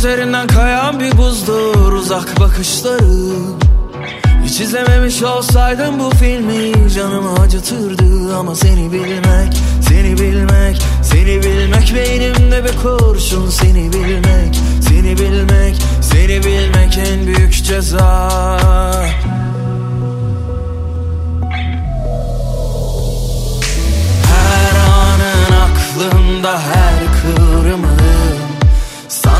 Üzerinden kayan bir buzdur uzak bakışları. Hiç izlememiş olsaydım bu filmi canımı acıtırdı. Ama seni bilmek, seni bilmek, seni bilmek Beynimde bir kurşun. Seni bilmek, seni bilmek, seni bilmek en büyük ceza. Her anın aklımda her kıvrımın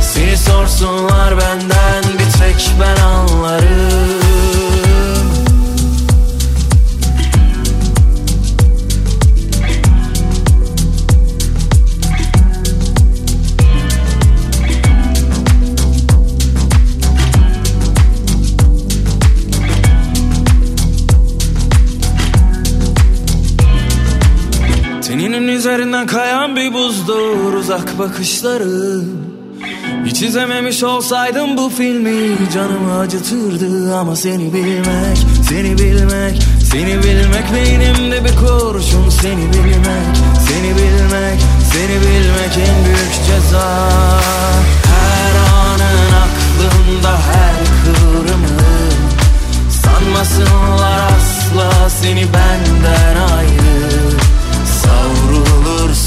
Seni sorsunlar benden bir tek ben anlarım üzerinden kayan bir buzdur uzak bakışları. Hiç izlememiş olsaydım bu filmi canımı acıtırdı Ama seni bilmek, seni bilmek, seni bilmek Beynimde bir kurşun. Seni bilmek, seni bilmek, seni bilmek en büyük ceza. Her anın aklımda her kıvrımın Sanmasınlar asla seni benden ayrı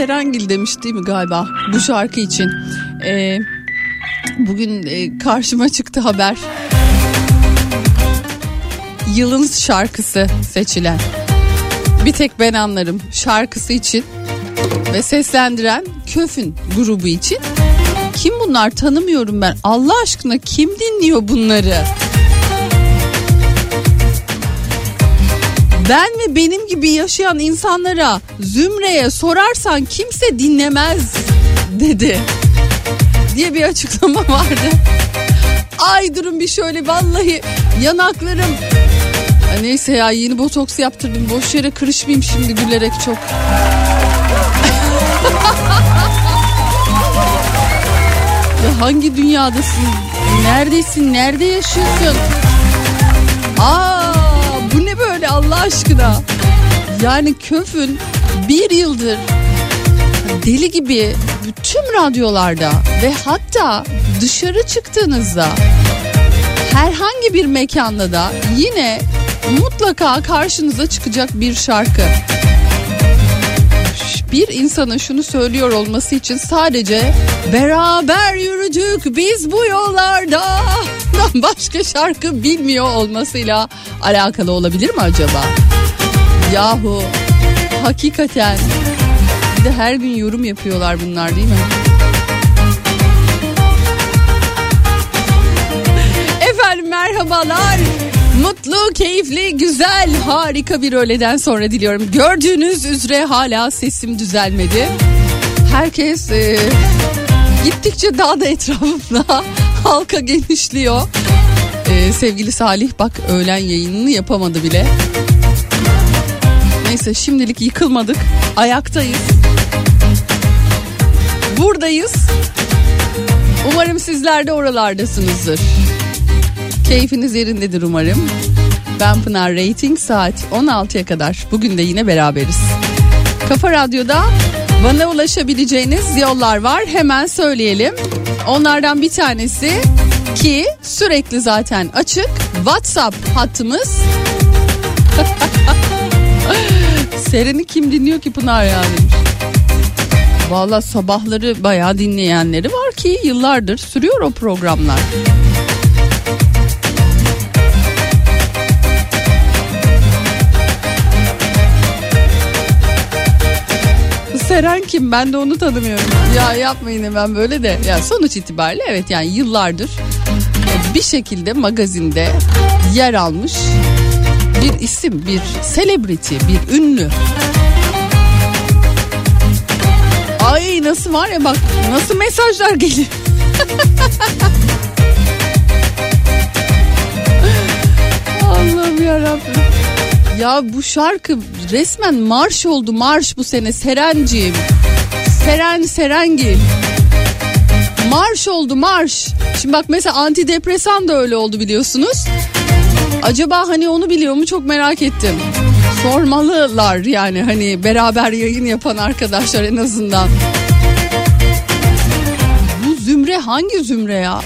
Serengil demiş değil mi galiba bu şarkı için. Ee, bugün e, karşıma çıktı haber. Yılın şarkısı seçilen. Bir tek ben anlarım şarkısı için ve seslendiren Köfün grubu için. Kim bunlar tanımıyorum ben. Allah aşkına kim dinliyor bunları? Ben ve benim gibi yaşayan insanlara zümreye sorarsan kimse dinlemez dedi diye bir açıklama vardı. Ay durun bir şöyle vallahi yanaklarım Ay neyse ya yeni botoks yaptırdım boş yere kırışmayayım şimdi gülerek çok. ya hangi dünyadasın? Neredesin? Nerede yaşıyorsun? Aa bu ne böyle Allah aşkına? Yani Köfün bir yıldır deli gibi bütün radyolarda ve hatta dışarı çıktığınızda herhangi bir mekanda da yine mutlaka karşınıza çıkacak bir şarkı. Bir insanın şunu söylüyor olması için sadece beraber yürüdük biz bu yollarda başka şarkı bilmiyor olmasıyla alakalı olabilir mi acaba? Yahu hakikaten Bir de her gün yorum yapıyorlar bunlar değil mi? Efendim merhabalar. Mutlu, keyifli, güzel, harika bir öğleden sonra diliyorum. Gördüğünüz üzere hala sesim düzelmedi. Herkes e, gittikçe daha da etrafımda halka genişliyor. E, sevgili Salih bak öğlen yayınını yapamadı bile. Neyse şimdilik yıkılmadık. Ayaktayız. Buradayız. Umarım sizler de oralardasınızdır. Keyfiniz yerindedir umarım. Ben Pınar Rating saat 16'ya kadar. Bugün de yine beraberiz. Kafa Radyo'da bana ulaşabileceğiniz yollar var. Hemen söyleyelim. Onlardan bir tanesi ki sürekli zaten açık. WhatsApp hattımız. Seren'i kim dinliyor ki Pınar yani? Valla sabahları bayağı dinleyenleri var ki yıllardır sürüyor o programlar. Seren kim? Ben de onu tanımıyorum. Ya yapmayın hemen böyle de. Ya sonuç itibariyle evet yani yıllardır bir şekilde magazinde yer almış bir isim, bir celebrity, bir ünlü. Ay nasıl var ya bak nasıl mesajlar geliyor. Allah'ım yarabbim. Ya bu şarkı resmen marş oldu marş bu sene Serenciğim. Seren Serengil. Marş oldu marş. Şimdi bak mesela antidepresan da öyle oldu biliyorsunuz. Acaba hani onu biliyor mu çok merak ettim. Sormalılar yani hani beraber yayın yapan arkadaşlar en azından. Bu zümre hangi zümre ya?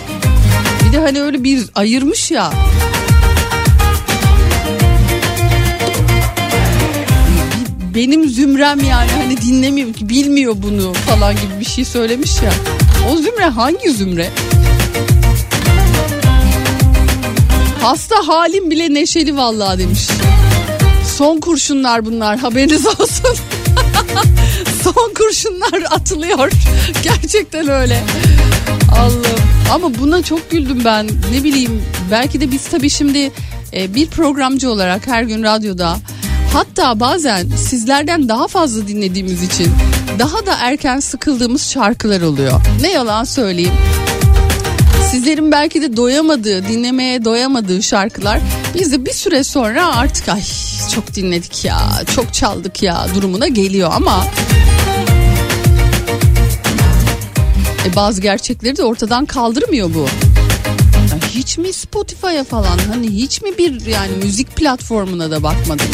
Bir de hani öyle bir ayırmış ya. Benim zümrem yani hani dinlemiyor bilmiyor bunu falan gibi bir şey söylemiş ya. O zümre hangi zümre? Hasta halim bile neşeli vallahi demiş. Son kurşunlar bunlar haberiniz olsun. Son kurşunlar atılıyor. Gerçekten öyle. Allah'ım. Ama buna çok güldüm ben. Ne bileyim belki de biz tabii şimdi e, bir programcı olarak her gün radyoda Hatta bazen sizlerden daha fazla dinlediğimiz için daha da erken sıkıldığımız şarkılar oluyor. Ne yalan söyleyeyim. Sizlerin belki de doyamadığı, dinlemeye doyamadığı şarkılar biz de bir süre sonra artık ay çok dinledik ya, çok çaldık ya durumuna geliyor ama e, bazı gerçekleri de ortadan kaldırmıyor bu. hiç mi Spotify'a falan hani hiç mi bir yani müzik platformuna da bakmadım?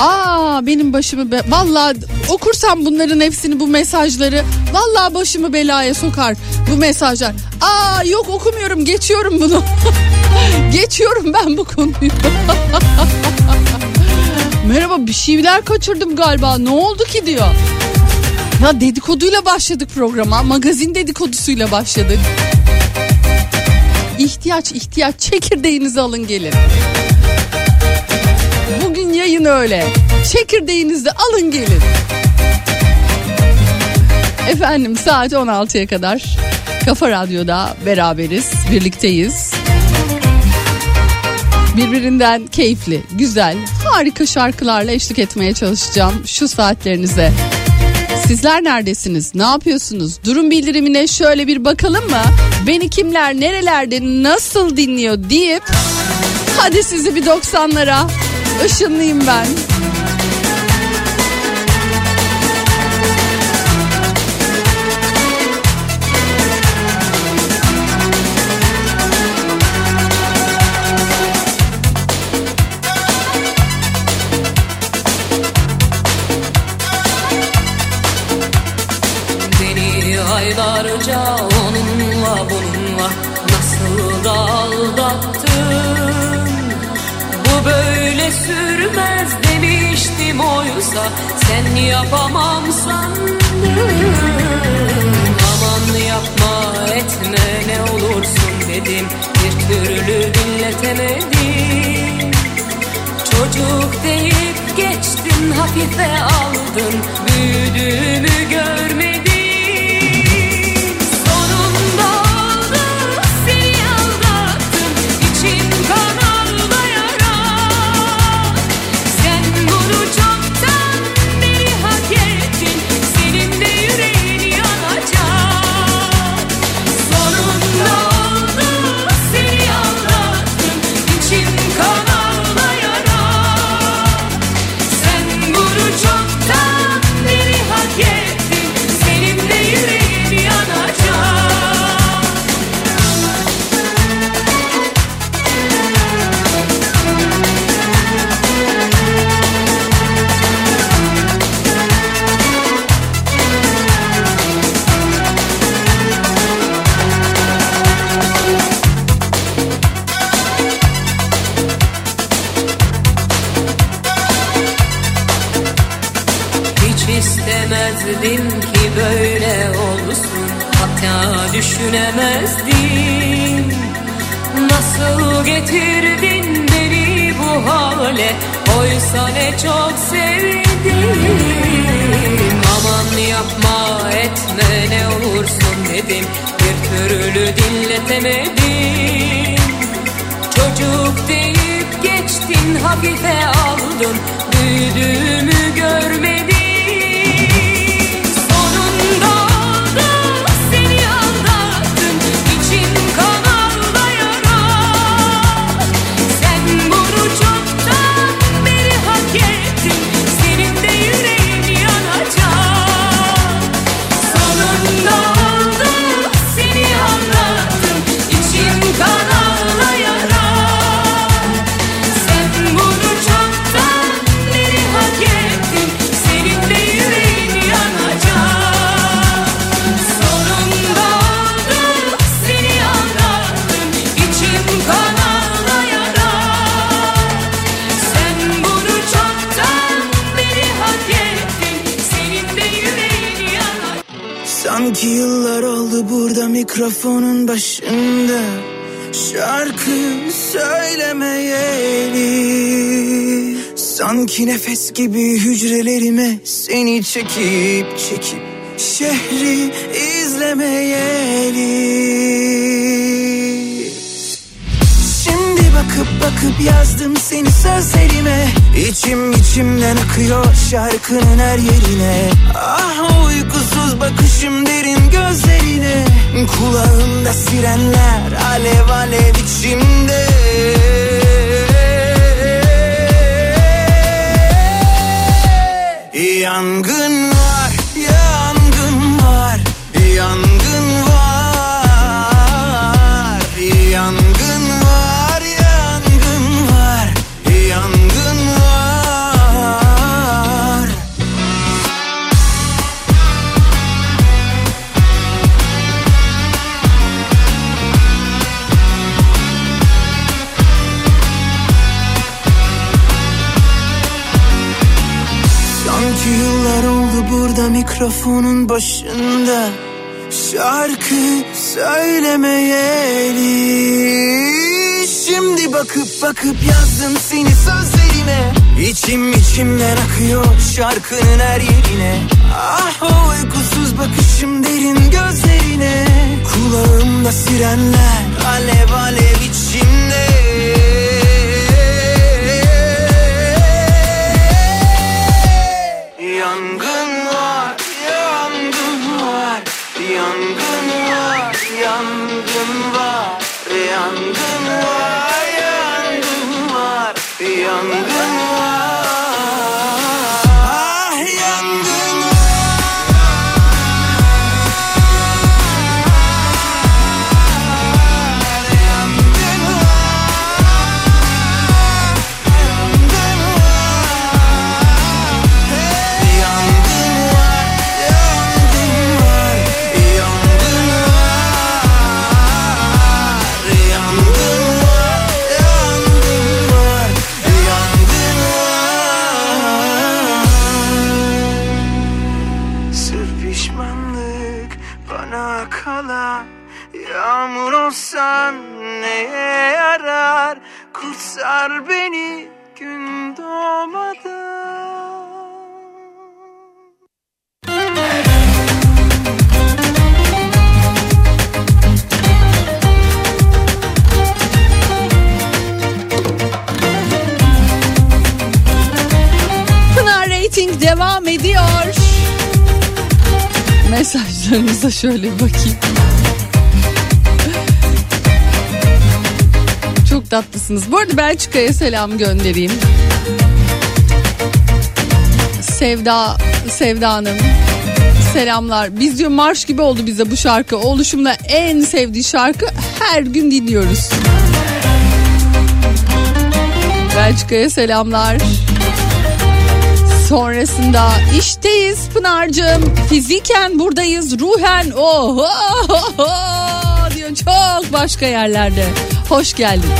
Aa benim başımı be valla okursam bunların hepsini bu mesajları valla başımı belaya sokar bu mesajlar. Aa yok okumuyorum geçiyorum bunu. geçiyorum ben bu konuyu. Merhaba bir şeyler kaçırdım galiba ne oldu ki diyor. Ya dedikoduyla başladık programa magazin dedikodusuyla başladık. İhtiyaç ihtiyaç çekirdeğinizi alın gelin yayın öyle. Çekirdeğinizi alın gelin. Efendim saat 16'ya kadar Kafa Radyo'da beraberiz, birlikteyiz. Birbirinden keyifli, güzel, harika şarkılarla eşlik etmeye çalışacağım şu saatlerinize. Sizler neredesiniz? Ne yapıyorsunuz? Durum bildirimine şöyle bir bakalım mı? Beni kimler, nerelerde, nasıl dinliyor deyip hadi sizi bir 90'lara Işınlıyım ben. Aylarca kim oysa sen yapamam sandım Aman yapma etme ne olursun dedim. Bir türlü dinletemedim. Çocuk deyip geçtin hafife aldın. Büyüdüğümü görmedin. seni çok sevdim. Aman yapma etme ne olursun dedim. Bir türlü dinletemedim. Çocuk deyip geçtin hafife aldın. Büyüdüğümü görmedin İki nefes gibi hücrelerime seni çekip çekip şehri izlemeyeliz. Şimdi bakıp bakıp yazdım seni sözlerime. İçim içimden akıyor şarkının her yerine. Ah uykusuz bakışım derin gözlerine. Kulağımda sirenler alev alev içimde. yangın Telefonun başında şarkı söylemeyeli Şimdi bakıp bakıp yazdım seni sözlerime. İçim içimden akıyor şarkının her yerine. Ah o uykusuz bakışım derin gözlerine. Kulağımda sirenler alev alev Mesajlarınıza şöyle bakayım. Çok tatlısınız. Bu arada Belçika'ya selam göndereyim. Sevda, Sevda Hanım. Selamlar. Biz diyor marş gibi oldu bize bu şarkı. Oluşumla en sevdiği şarkı her gün dinliyoruz. Belçika'ya selamlar. Sonrasında işteyiz Pınar'cığım. Fiziken buradayız. Ruhen oho diyor çok başka yerlerde. Hoş geldin.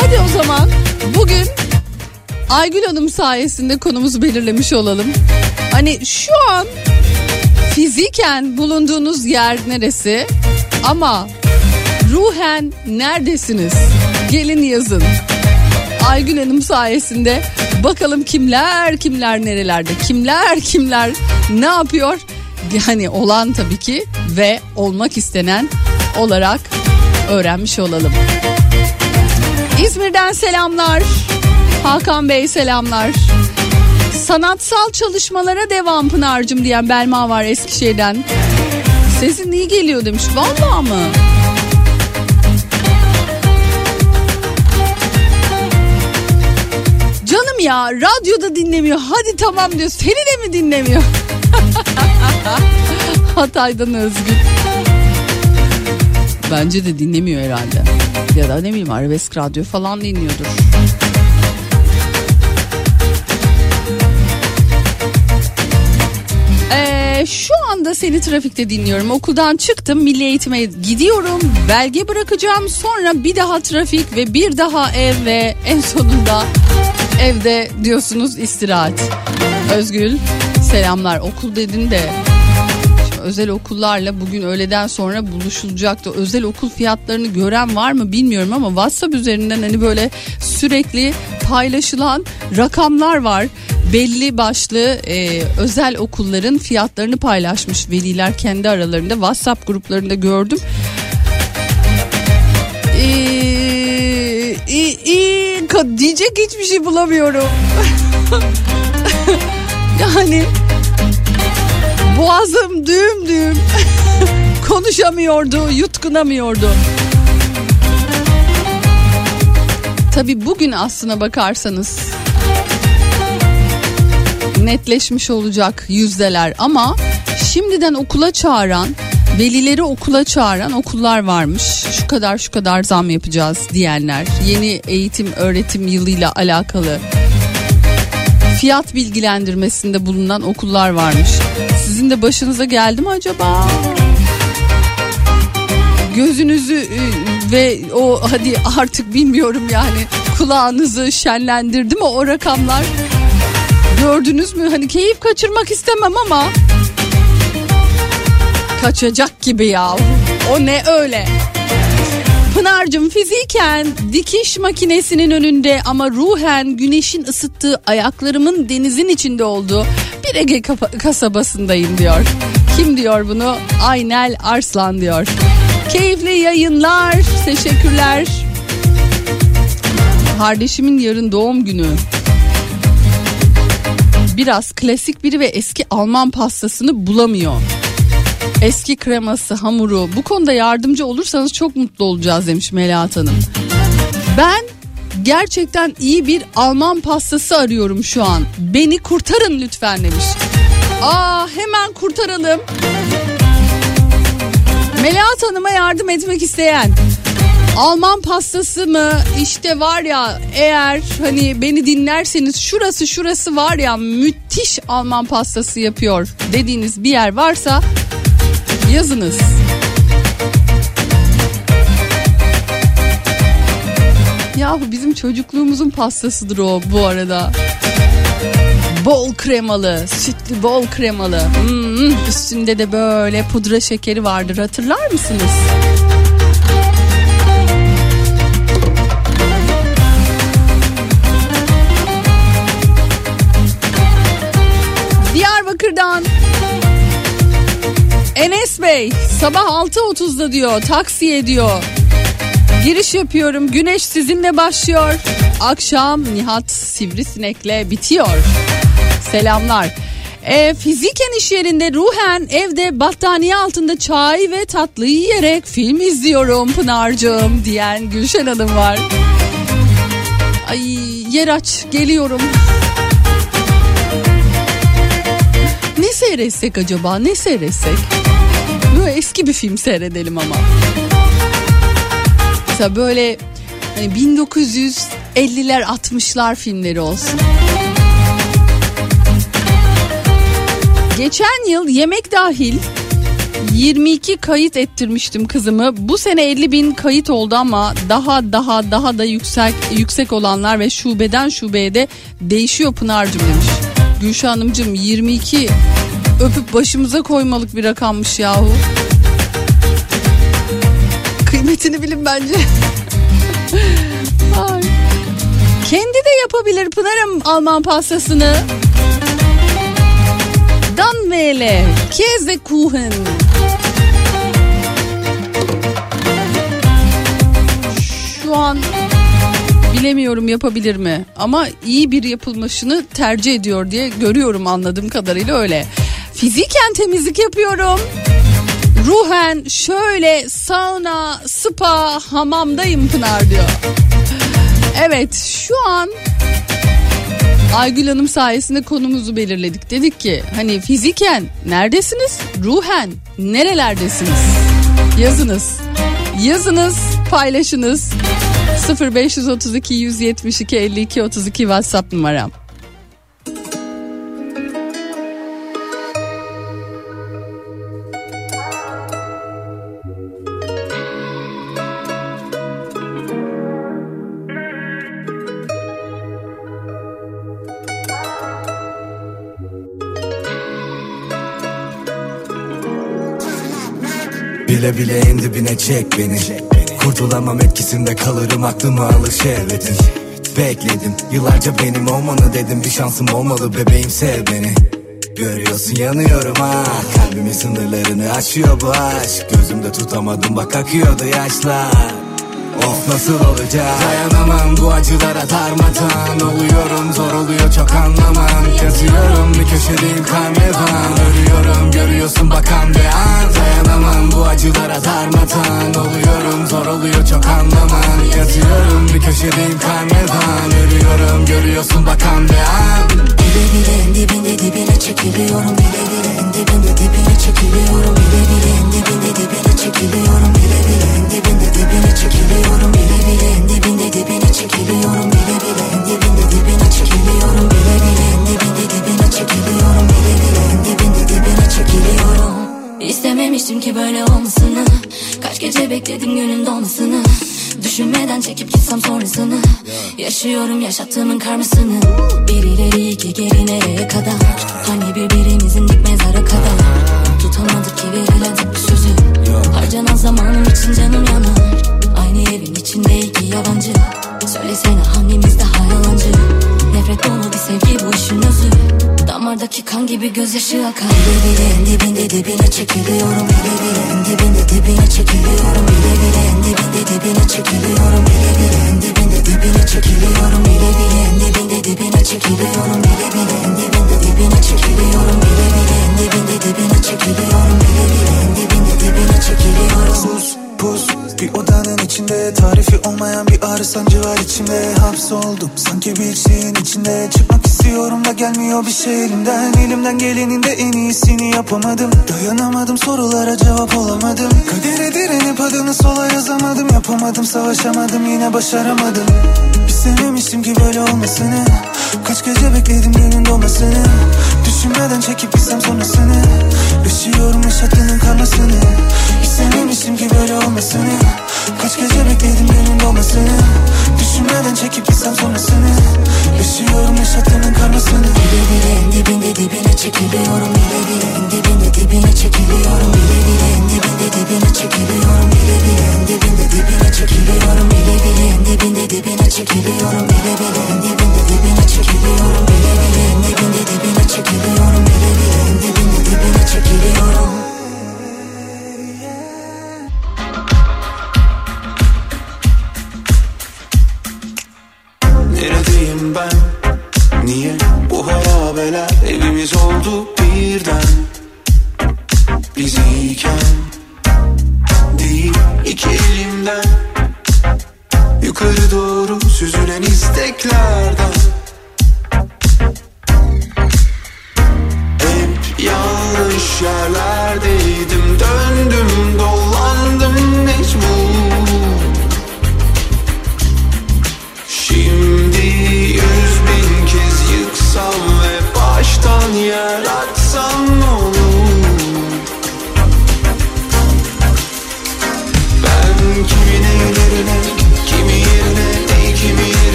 Hadi o zaman bugün Aygül Hanım sayesinde konumuzu belirlemiş olalım. Hani şu an fiziken bulunduğunuz yer neresi? Ama ruhen neredesiniz? Gelin yazın. Aygün Hanım sayesinde bakalım kimler kimler nerelerde kimler kimler ne yapıyor yani olan tabii ki ve olmak istenen olarak öğrenmiş olalım. İzmir'den selamlar. Hakan Bey selamlar. Sanatsal çalışmalara devam Pınar'cığım diyen Belma var Eskişehir'den. Sesin iyi geliyor demiş. Vallahi mı? Ya radyoda dinlemiyor. Hadi tamam diyor. Seni de mi dinlemiyor? Hatay'dan Özgür. Bence de dinlemiyor herhalde. Ya da ne bileyim arabesk radyo falan dinliyordur. Ee, şu anda seni trafikte dinliyorum. Okuldan çıktım, milli eğitime gidiyorum. Belge bırakacağım. Sonra bir daha trafik ve bir daha ev ve en sonunda evde diyorsunuz istirahat. Özgül selamlar. Okul dedin de özel okullarla bugün öğleden sonra buluşulacaktı. Özel okul fiyatlarını gören var mı bilmiyorum ama WhatsApp üzerinden hani böyle sürekli paylaşılan rakamlar var. Belli başlı e, özel okulların fiyatlarını paylaşmış veliler kendi aralarında WhatsApp gruplarında gördüm. İ- i- ka- diyecek hiçbir şey bulamıyorum. yani boğazım düğüm düğüm konuşamıyordu, yutkunamıyordu. Tabi bugün aslına bakarsanız netleşmiş olacak yüzdeler ama şimdiden okula çağıran velileri okula çağıran okullar varmış. Şu kadar şu kadar zam yapacağız diyenler. Yeni eğitim öğretim yılıyla alakalı fiyat bilgilendirmesinde bulunan okullar varmış. Sizin de başınıza geldi mi acaba? Gözünüzü e, ve o hadi artık bilmiyorum yani kulağınızı şenlendirdi mi o rakamlar? Gördünüz mü? Hani keyif kaçırmak istemem ama kaçacak gibi ya. O ne öyle? Pınar'cığım fiziken dikiş makinesinin önünde ama ruhen güneşin ısıttığı ayaklarımın denizin içinde olduğu bir Ege kasabasındayım diyor. Kim diyor bunu? Aynel Arslan diyor. Keyifli yayınlar. Teşekkürler. Kardeşimin yarın doğum günü. Biraz klasik biri ve eski Alman pastasını bulamıyor. Eski kreması, hamuru bu konuda yardımcı olursanız çok mutlu olacağız demiş Melahat Hanım. Ben gerçekten iyi bir Alman pastası arıyorum şu an. Beni kurtarın lütfen demiş. Aa hemen kurtaralım. Melahat Hanım'a yardım etmek isteyen Alman pastası mı işte var ya eğer hani beni dinlerseniz şurası şurası var ya müthiş Alman pastası yapıyor dediğiniz bir yer varsa yazınız. Yahu bizim çocukluğumuzun pastasıdır o bu arada. Bol kremalı, sütlü bol kremalı. Hmm, üstünde de böyle pudra şekeri vardır hatırlar mısınız? Enes Bey sabah 6.30'da diyor taksiye diyor. Giriş yapıyorum güneş sizinle başlıyor. Akşam Nihat Sivrisinek'le bitiyor. Selamlar. E, fiziken iş yerinde ruhen evde battaniye altında çay ve tatlı yiyerek film izliyorum Pınar'cığım diyen Gülşen Hanım var. Ay yer aç geliyorum. Ne seyretsek acaba ne seyretsek? Eski bir film seyredelim ama. Mesela böyle hani 1950'ler 60'lar filmleri olsun. Geçen yıl yemek dahil 22 kayıt ettirmiştim kızımı. Bu sene 50 bin kayıt oldu ama daha daha daha da yüksek yüksek olanlar ve şubeden şubeye de değişiyor Pınar'cığım demiş. Gülşah Hanımcığım 22 öpüp başımıza koymalık bir rakammış yahu. Kıymetini bilin bence. Ay. Kendi de yapabilir Pınar'ım Alman pastasını. Dan Wele, Käsekuchen. Şu an bilemiyorum yapabilir mi ama iyi bir yapılmışını tercih ediyor diye görüyorum anladığım kadarıyla öyle. Fiziken temizlik yapıyorum. Ruhen şöyle sauna, spa, hamamdayım Pınar diyor. Evet şu an Aygül Hanım sayesinde konumuzu belirledik. Dedik ki hani fiziken neredesiniz? Ruhen nerelerdesiniz? Yazınız. Yazınız, paylaşınız. 0532 172 52 32 WhatsApp numaram. Bile bile en dibine çek beni. Kurtulamam etkisinde kalırım aklımı alır şehvetin Bekledim yıllarca benim olmanı dedim. Bir şansım olmalı bebeğim sev beni. Görüyorsun yanıyorum ha. Kalbimin sınırlarını aşıyor bu aşk. Gözümde tutamadım bak akıyordu yaşlar Of nasıl olacak? Dayanamam bu acılara darmadan Oluyorum zor oluyor çok anlamam. Yazıyorum bir köşedeyim karnevan Örüyorum görüyorsun bakan bir an. Dayanamam bu acılara darmadan Oluyorum zor oluyor çok anlamam. Yazıyorum bir köşedeyim karnevan Örüyorum görüyorsun bakan bir an. Bile bile dibinde dibine çekiliyorum. Bile bile dibinde dibine çekiliyorum. Bile bile dibinde dibine çekiliyorum. Bile bile dibinde dibine çekiliyorum Bile bile. En dibinde dibine çekiliyorum Bile bile. En dibinde dibine çekiliyorum Bile bile. En dibinde dibine çekiliyorum Bile bile. En dibinde dibine çekiliyorum. İstememiştim ki böyle olmasını. Kaç gece bekledim günün dolmasını Düşünmeden çekip gitsem sonrasını. Yaşıyorum yaşattığımın karmasını. Bir ileri iki geri nereye kadar? Hani birbirimizin gözyaşı akar Bile bile en dibinde dibine çekiliyorum Bile bile en dibinde dibine çekiliyorum Bile bile en dibinde dibine çekiliyorum Bile bile en dibinde dibine çekiliyorum Bile bile en dibinde dibine çekiliyorum Bile bile en dibinde dibine çekiliyorum Bile bile en dibinde dibine çekiliyorum Bile bile en dibinde dibine çekiliyorum. Sus pus bir odanın içinde Tarifi olmayan bir ağrı sancı var içimde. Hapsoldum sanki bir şeyin içinde. Da gelmiyor bir şey elimden. Elimden gelenin de en iyisini yapamadım. Dayanamadım sorulara cevap olamadım. Kadere direnip adını sola yazamadım. Yapamadım savaşamadım yine başaramadım. İstememiştim ki böyle olmasını. Kaç gece bekledim günün dolmasını. Düşünmeden çekip gitsem sonrasını. Yaşıyorum yaşattığının karmasını. İstememiştim ki böyle olmasını. Kaç gece bekledim günün dolmasını. Düşünmeden çekip gitsem sonrasını Yaşıyorum yaşattığının karmasını Bile bile en dibinde dibine çekiliyorum Bile bile en dibinde dibine çekiliyorum Bile bile en dibinde dibine çekiliyorum Bile bile en dibinde dibine çekiliyorum Bile bile en dibinde dibine çekiliyorum Bile bile en dibinde dibine çekiliyorum Bile bile en dibinde dibine çekiliyorum Bile bile en dibinde dibine çekiliyorum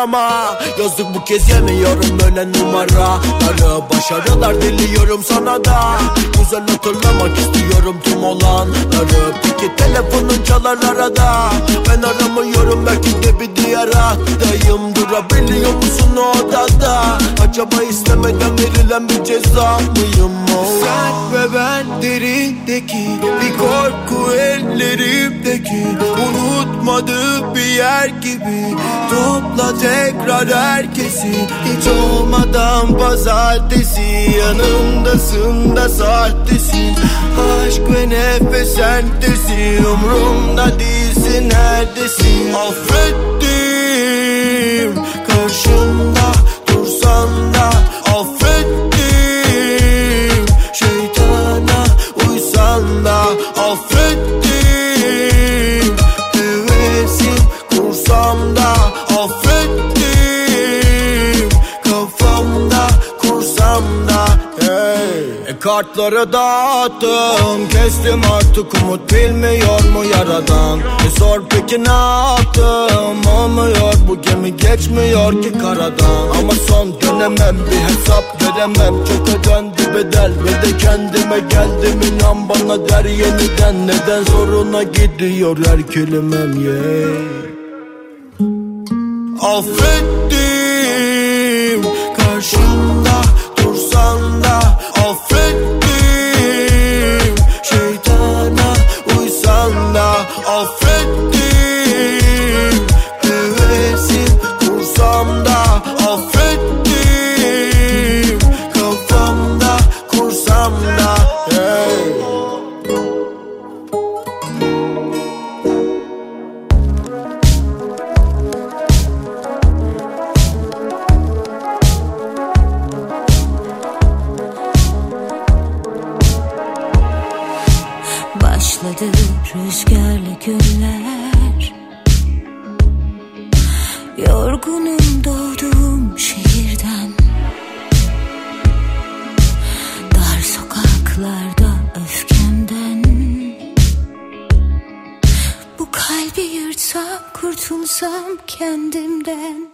arama Yazık bu kez yemiyorum böyle numaraları Başarılar diliyorum sana da Güzel hatırlamak istiyorum tüm olanları Peki telefonun çalar arada Ben aramıyorum belki de bir diğer hattayım Durabiliyor musun o odada Acaba istemeden verilen bir ceza mıyım oh. Sen ve ben derindeki Bir korku ellerimdeki Unutmadığı bir yer gibi Topla tekrar herkesi Hiç olmadan pazartesi. Yanımdasın da sahtesin Aşk ve nefes sentesin Umrumda değilsin neredesin? Affettim. Karşımda dursan da Affettim Kartları dağıttım. Kestim artık umut bilmiyor mu yaradan? E sor peki ne yaptım? Olmuyor bu gemi geçmiyor ki karadan. Ama son dönemem bir hesap veremem. Çok ödendi bedel ve de kendime geldim. İnan bana der yeniden Neden zoruna gidiyor her kelimem yeah. Affettim karşımda da condemned and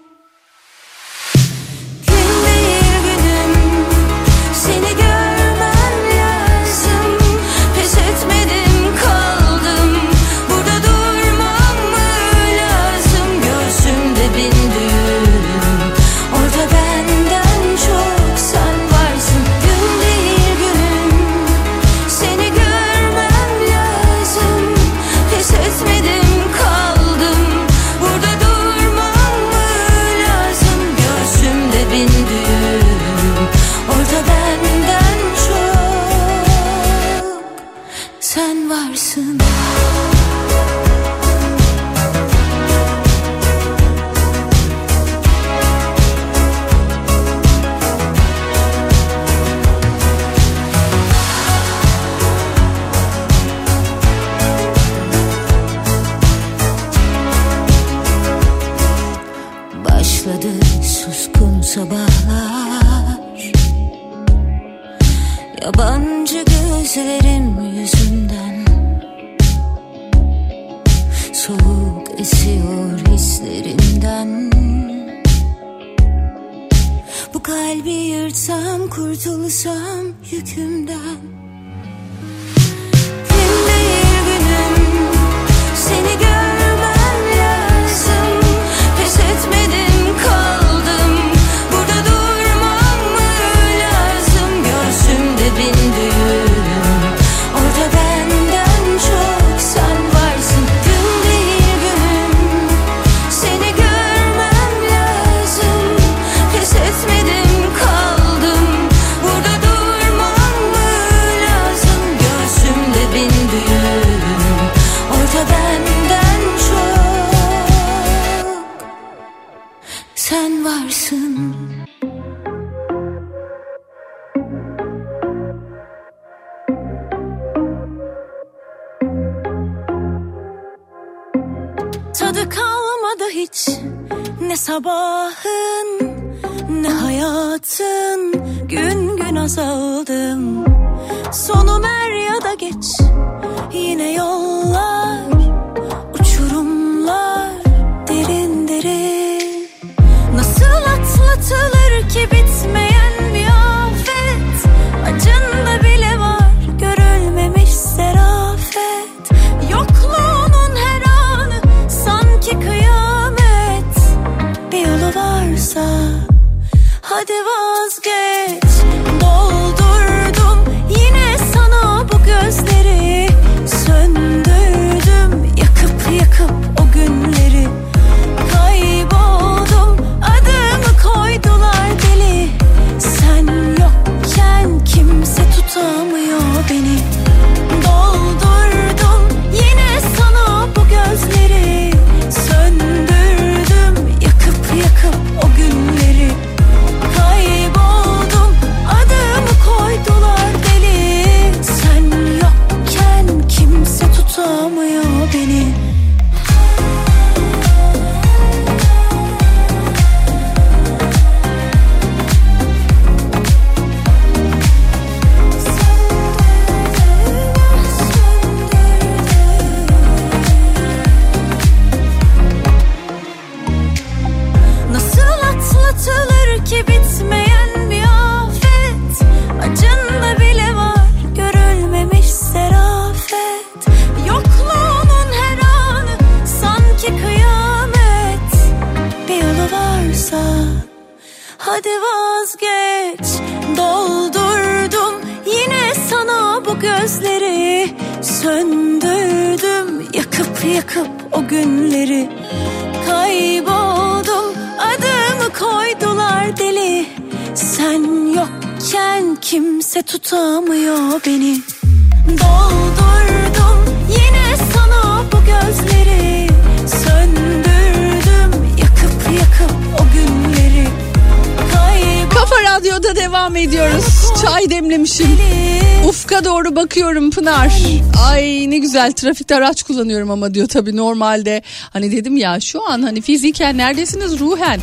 ne güzel trafikte araç kullanıyorum ama diyor tabii normalde. Hani dedim ya şu an hani fiziken neredesiniz ruhen?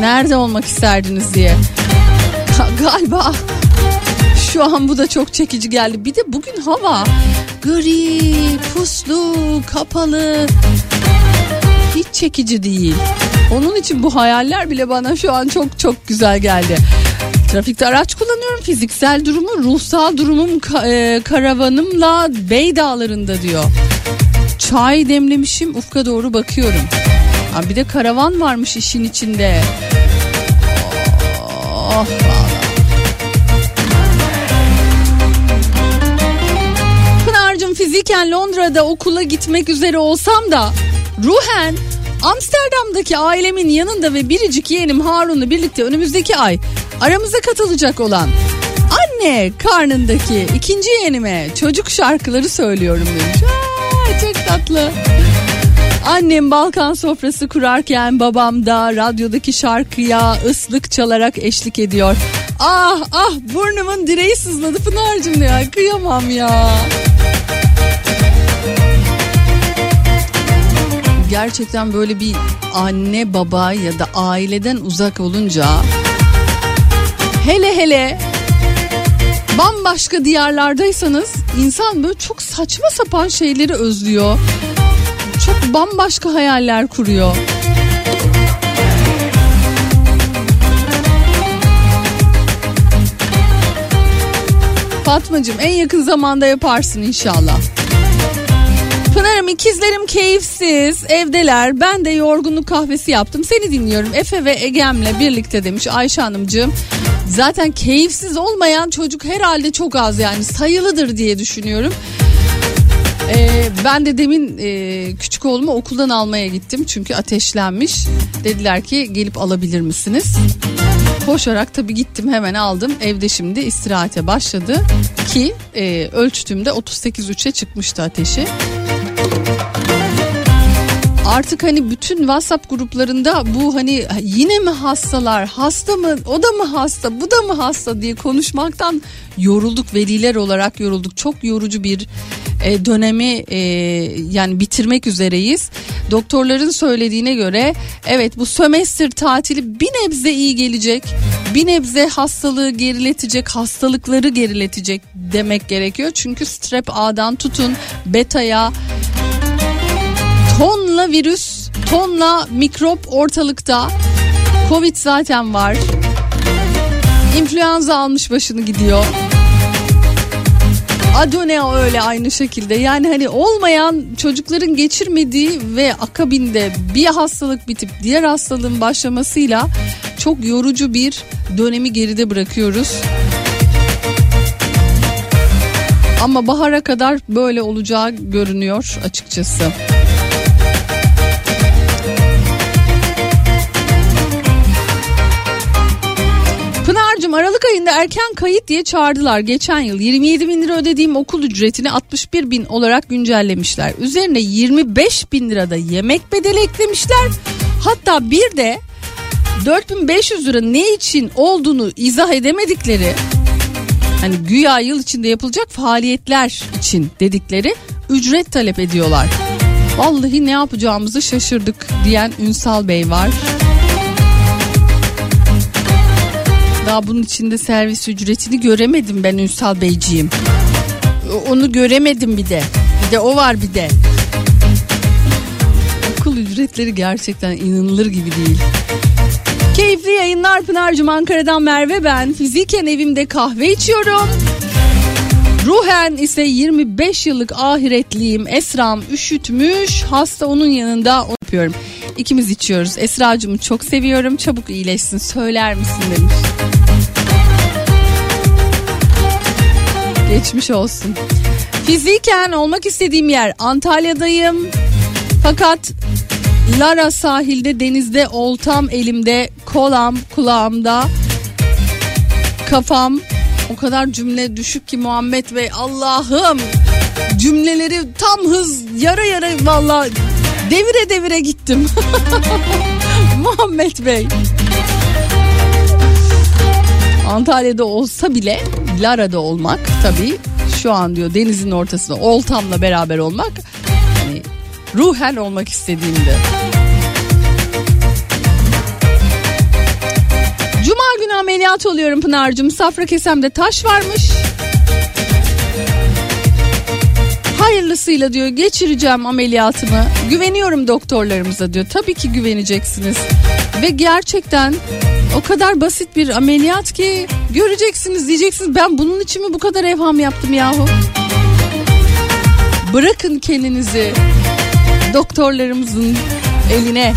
Nerede olmak isterdiniz diye. Galiba şu an bu da çok çekici geldi. Bir de bugün hava gri, puslu, kapalı. Hiç çekici değil. Onun için bu hayaller bile bana şu an çok çok güzel geldi. Trafikte araç. Fiziksel durumu, ruhsal durumum e, karavanımla Bey Dağları'nda diyor. Çay demlemişim ufka doğru bakıyorum. Ha, bir de karavan varmış işin içinde. Oh, Pınar'cığım fiziken Londra'da okula gitmek üzere olsam da ruhen Amsterdam'daki ailemin yanında ve biricik yeğenim Harun'la birlikte önümüzdeki ay aramıza katılacak olan anne karnındaki ikinci yeğenime çocuk şarkıları söylüyorum demiş. Aa, çok tatlı. Annem Balkan sofrası kurarken babam da radyodaki şarkıya ıslık çalarak eşlik ediyor. Ah ah burnumun direği sızladı Pınar'cığım ya kıyamam ya. Gerçekten böyle bir anne baba ya da aileden uzak olunca hele hele bambaşka diyarlardaysanız insan böyle çok saçma sapan şeyleri özlüyor. Çok bambaşka hayaller kuruyor. Fatmacığım en yakın zamanda yaparsın inşallah. Pınar'ım ikizlerim keyifsiz evdeler ben de yorgunluk kahvesi yaptım seni dinliyorum Efe ve Egem'le birlikte demiş Ayşe Hanımcığım. Zaten keyifsiz olmayan çocuk herhalde çok az yani sayılıdır diye düşünüyorum. Ee, ben de demin e, küçük oğlumu okuldan almaya gittim çünkü ateşlenmiş. Dediler ki gelip alabilir misiniz? Koşarak tabii gittim hemen aldım. Evde şimdi istirahate başladı ki e, ölçtüğümde 38.3'e çıkmıştı ateşi. Artık hani bütün WhatsApp gruplarında bu hani yine mi hastalar, hasta mı, o da mı hasta, bu da mı hasta diye konuşmaktan yorulduk veliler olarak yorulduk. Çok yorucu bir e, dönemi e, yani bitirmek üzereyiz. Doktorların söylediğine göre evet bu sömestr tatili bir nebze iyi gelecek. Bir nebze hastalığı geriletecek, hastalıkları geriletecek demek gerekiyor. Çünkü strep A'dan tutun beta'ya tonla virüs, tonla mikrop ortalıkta. Covid zaten var. İnfluenza almış başını gidiyor. Adonea öyle aynı şekilde. Yani hani olmayan çocukların geçirmediği ve akabinde bir hastalık bitip diğer hastalığın başlamasıyla çok yorucu bir dönemi geride bırakıyoruz. Ama bahara kadar böyle olacağı görünüyor açıkçası. Aralık ayında erken kayıt diye çağırdılar geçen yıl. 27 bin lira ödediğim okul ücretini 61 bin olarak güncellemişler. Üzerine 25 bin lirada yemek bedeli eklemişler. Hatta bir de 4500 lira ne için olduğunu izah edemedikleri hani güya yıl içinde yapılacak faaliyetler için dedikleri ücret talep ediyorlar. Vallahi ne yapacağımızı şaşırdık diyen Ünsal Bey var. Daha bunun içinde servis ücretini göremedim ben Ünsal Beyciğim. Onu göremedim bir de. Bir de o var bir de. Okul ücretleri gerçekten inanılır gibi değil. Keyifli yayınlar Pınar'cığım Ankara'dan Merve ben. Fiziken evimde kahve içiyorum. Ruhen ise 25 yıllık ahiretliyim. Esra'm üşütmüş. Hasta onun yanında onu yapıyorum. İkimiz içiyoruz. Esra'cığımı çok seviyorum. Çabuk iyileşsin söyler misin demiş. Geçmiş olsun. Fiziken olmak istediğim yer Antalya'dayım. Fakat Lara sahilde denizde oltam elimde kolam kulağımda kafam o kadar cümle düşük ki Muhammed Bey Allah'ım cümleleri tam hız yara yara valla devire devire gittim Muhammed Bey Antalya'da olsa bile Lara'da olmak tabii şu an diyor denizin ortasında oltamla beraber olmak hani ruhen olmak istediğimde. Cuma günü ameliyat oluyorum Pınar'cığım. Safra kesemde taş varmış. Hayırlısıyla diyor geçireceğim ameliyatımı. Güveniyorum doktorlarımıza diyor. Tabii ki güveneceksiniz. Ve gerçekten o kadar basit bir ameliyat ki göreceksiniz diyeceksiniz ben bunun için mi bu kadar evham yaptım yahu. Bırakın kendinizi doktorlarımızın eline.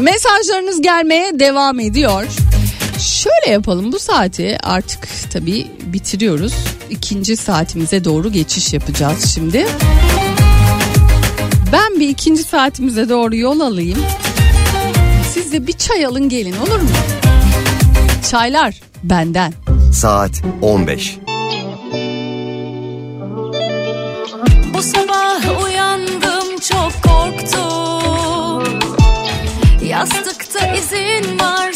Mesajlarınız gelmeye devam ediyor. Şöyle yapalım bu saati artık tabii bitiriyoruz. İkinci saatimize doğru geçiş yapacağız şimdi. Ben bir ikinci saatimize doğru yol alayım. Siz de bir çay alın gelin olur mu? Çaylar benden. Saat 15. Bu sabah uyandım çok korktum Yastıkta izin var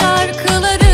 şarkıları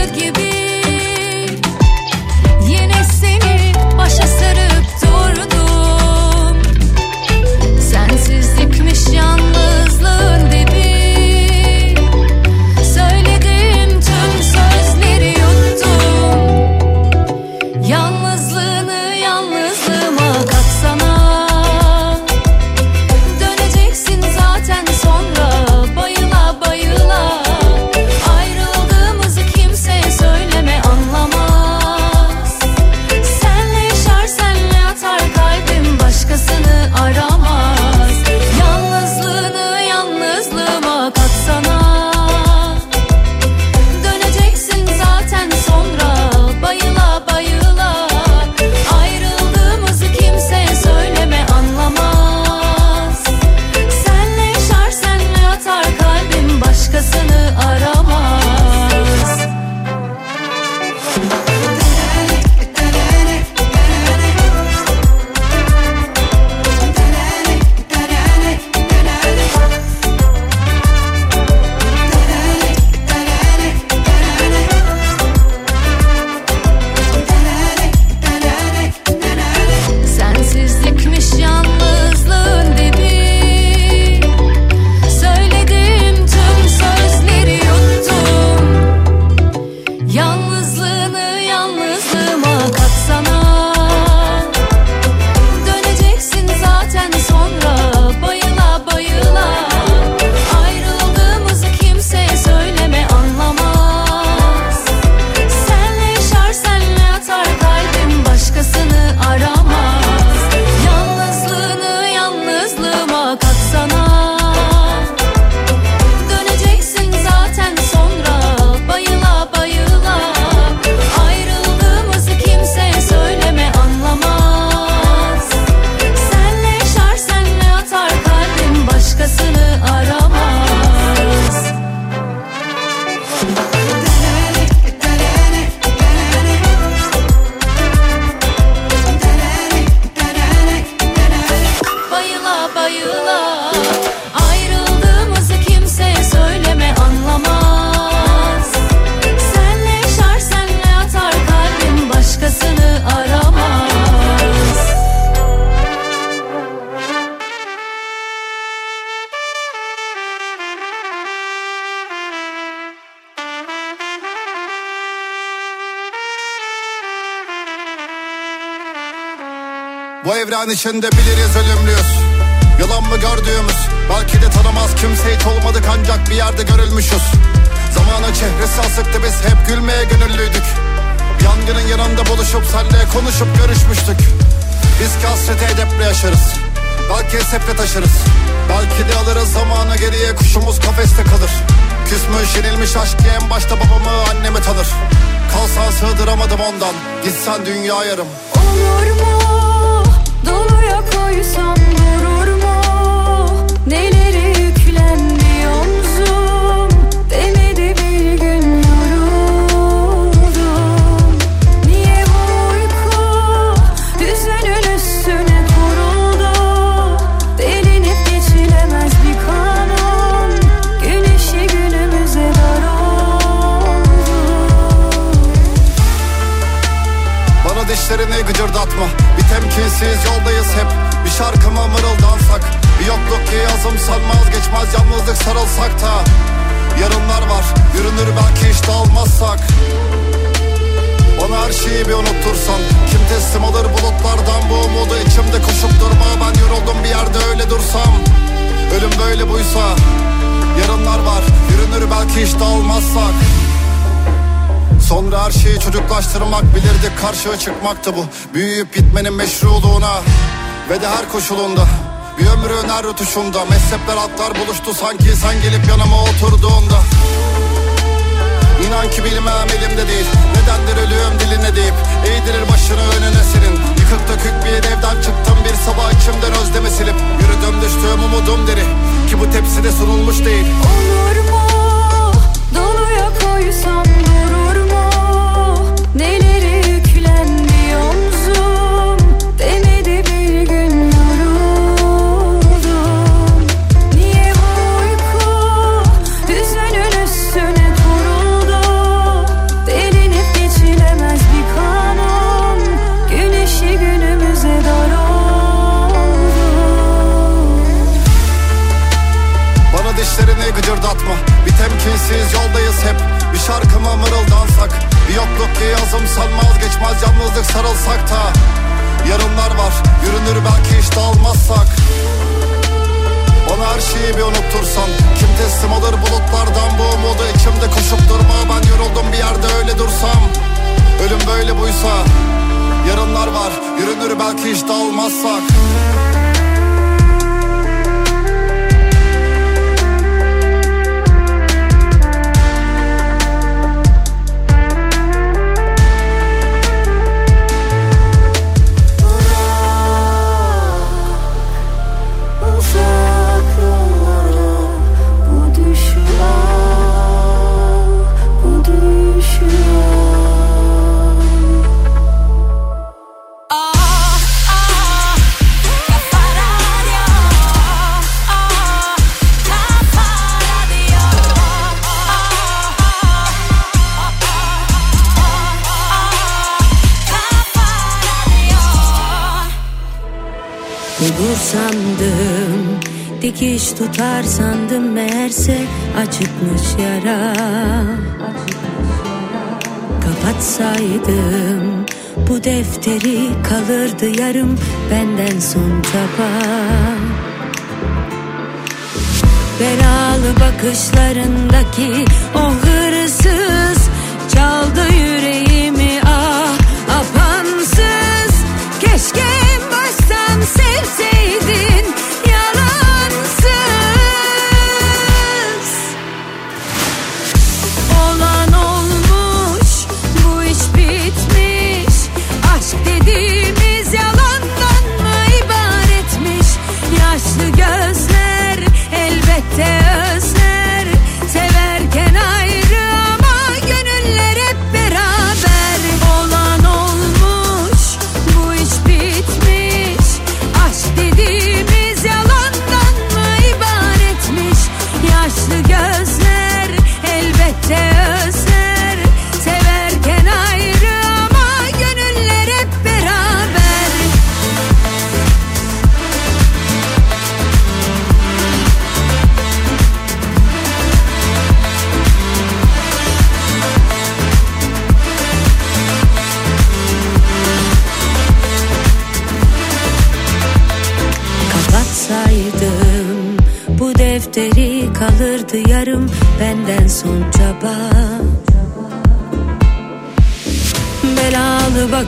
Evren içinde biliriz ölümlüyüz. Yalan mı gördüğümüz Belki de tanımaz kimse hiç olmadık ancak bir yerde görülmüşüz. Zamanın çehresi asıktı biz hep gülmeye gönüllüydük. Yangının yanında buluşup senle konuşup görüşmüştük. Biz ki hasreti edeple yaşarız. Belki seple taşırız. Belki de alırız zamanı geriye kuşumuz kafeste kalır. Küsmüş yenilmiş aşk en başta babamı annemi tanır. Kalsan sığdıramadım ondan Gitsen dünya yarım hiç dağılmazsak Sonra her şeyi çocuklaştırmak bilirdik karşıya çıkmaktı bu. Büyüyüp gitmenin meşruluğuna Ve de her koşulunda. Bir ömrün her rutuşunda Mezhepler atlar buluştu sanki. Sen gelip yanıma oturduğunda. İnan ki bilmem elimde değil Nedendir ölüyorum diline deyip. Eğdirir başını önüne senin. Yıkık dökük bir evden çıktım bir sabah içimden özlemi silip. Yürüdüm düştüğüm umudum deri Ki bu tepside sunulmuş değil. Olur mu? Bana dişlerini gıcırdatma. Bir temkinsiz yoldayız hep Bir şarkıma mırıldansak Bir yokluk ki yazım sanmaz geçmez Yalnızlık sarılsak da. Yarınlar var yürünür belki hiç dağılmazsak Bana her şeyi bir unuttursan Kim teslim alır bulutlardan bu umudu? İçimde koşup durma Ben yoruldum bir yerde öyle dursam. Ölüm böyle buysa Yarınlar var yürünür belki hiç dağılmazsak yara. Kapatsaydım bu defteri kalırdı yarım benden son çaba Belalı bakışlarındaki o hırsız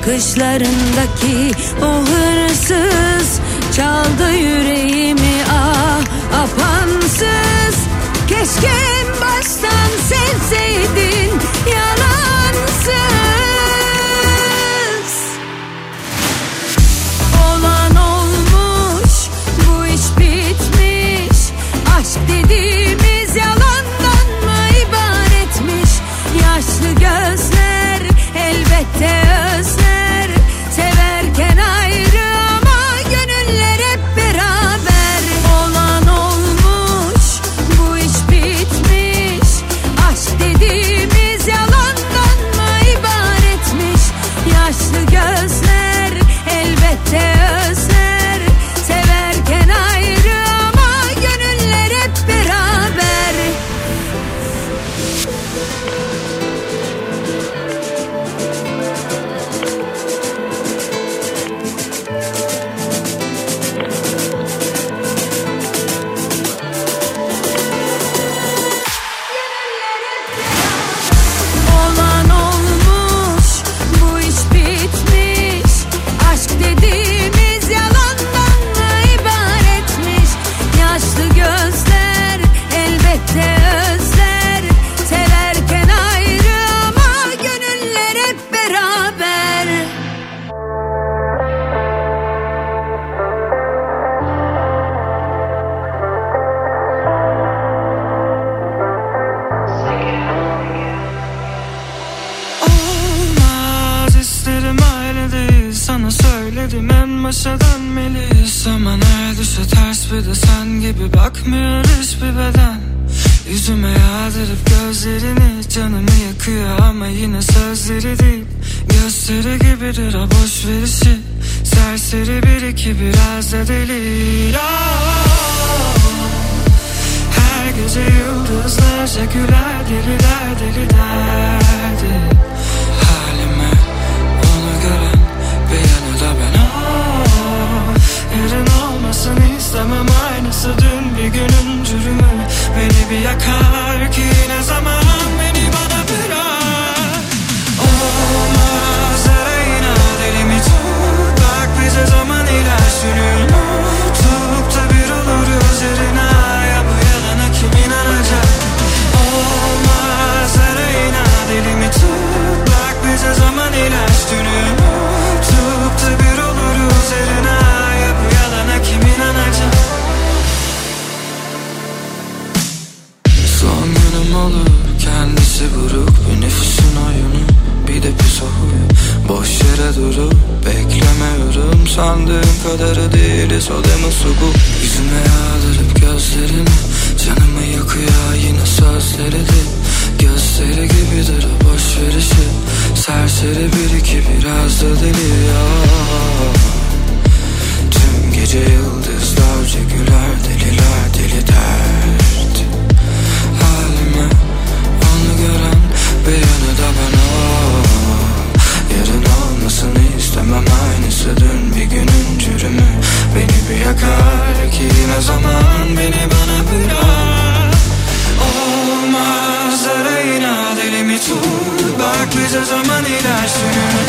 bakışlarındaki o hırsız Çaldı yüreğimi ah apansız. Keşke baştan sevseydin yalansız biraz da deli. Ah! Her gece yıldızlarca güler deliler deli derdi Halime onu gören bir yanı da ben. Ah, Yarın olmasın istemem aynısı dün bir günün cürümü. Beni bir yakar ki ne zaman sürüyor Tutup da bir oluruz yerine Ya bu yalana kim inanacak? Olmaz arayına delimi tut. Bak bize zaman iler sürüyor Tutup da bir oluruz yerine Ya bu yalana kim inanacak? Son günüm olur kendisi buruk de pis o huyu Boş yere durup beklemiyorum Sandığım kadarı değiliz o deme sugu. Yüzüme yağdırıp gözlerini Canımı yakıyor yine sözleri de. Gösteri gibidir boş verişi. Serseri bir iki biraz da deli ya. Tüm gece yıldızlarca güler deliler deli dert bir yanı da bana. Yarın olmasını istemem aynısı dün bir günün çürümü. Beni bir yakar ki ne zaman beni bana bırak. Olmaz arayına delimi tut. Bak bize zaman iler sürüyor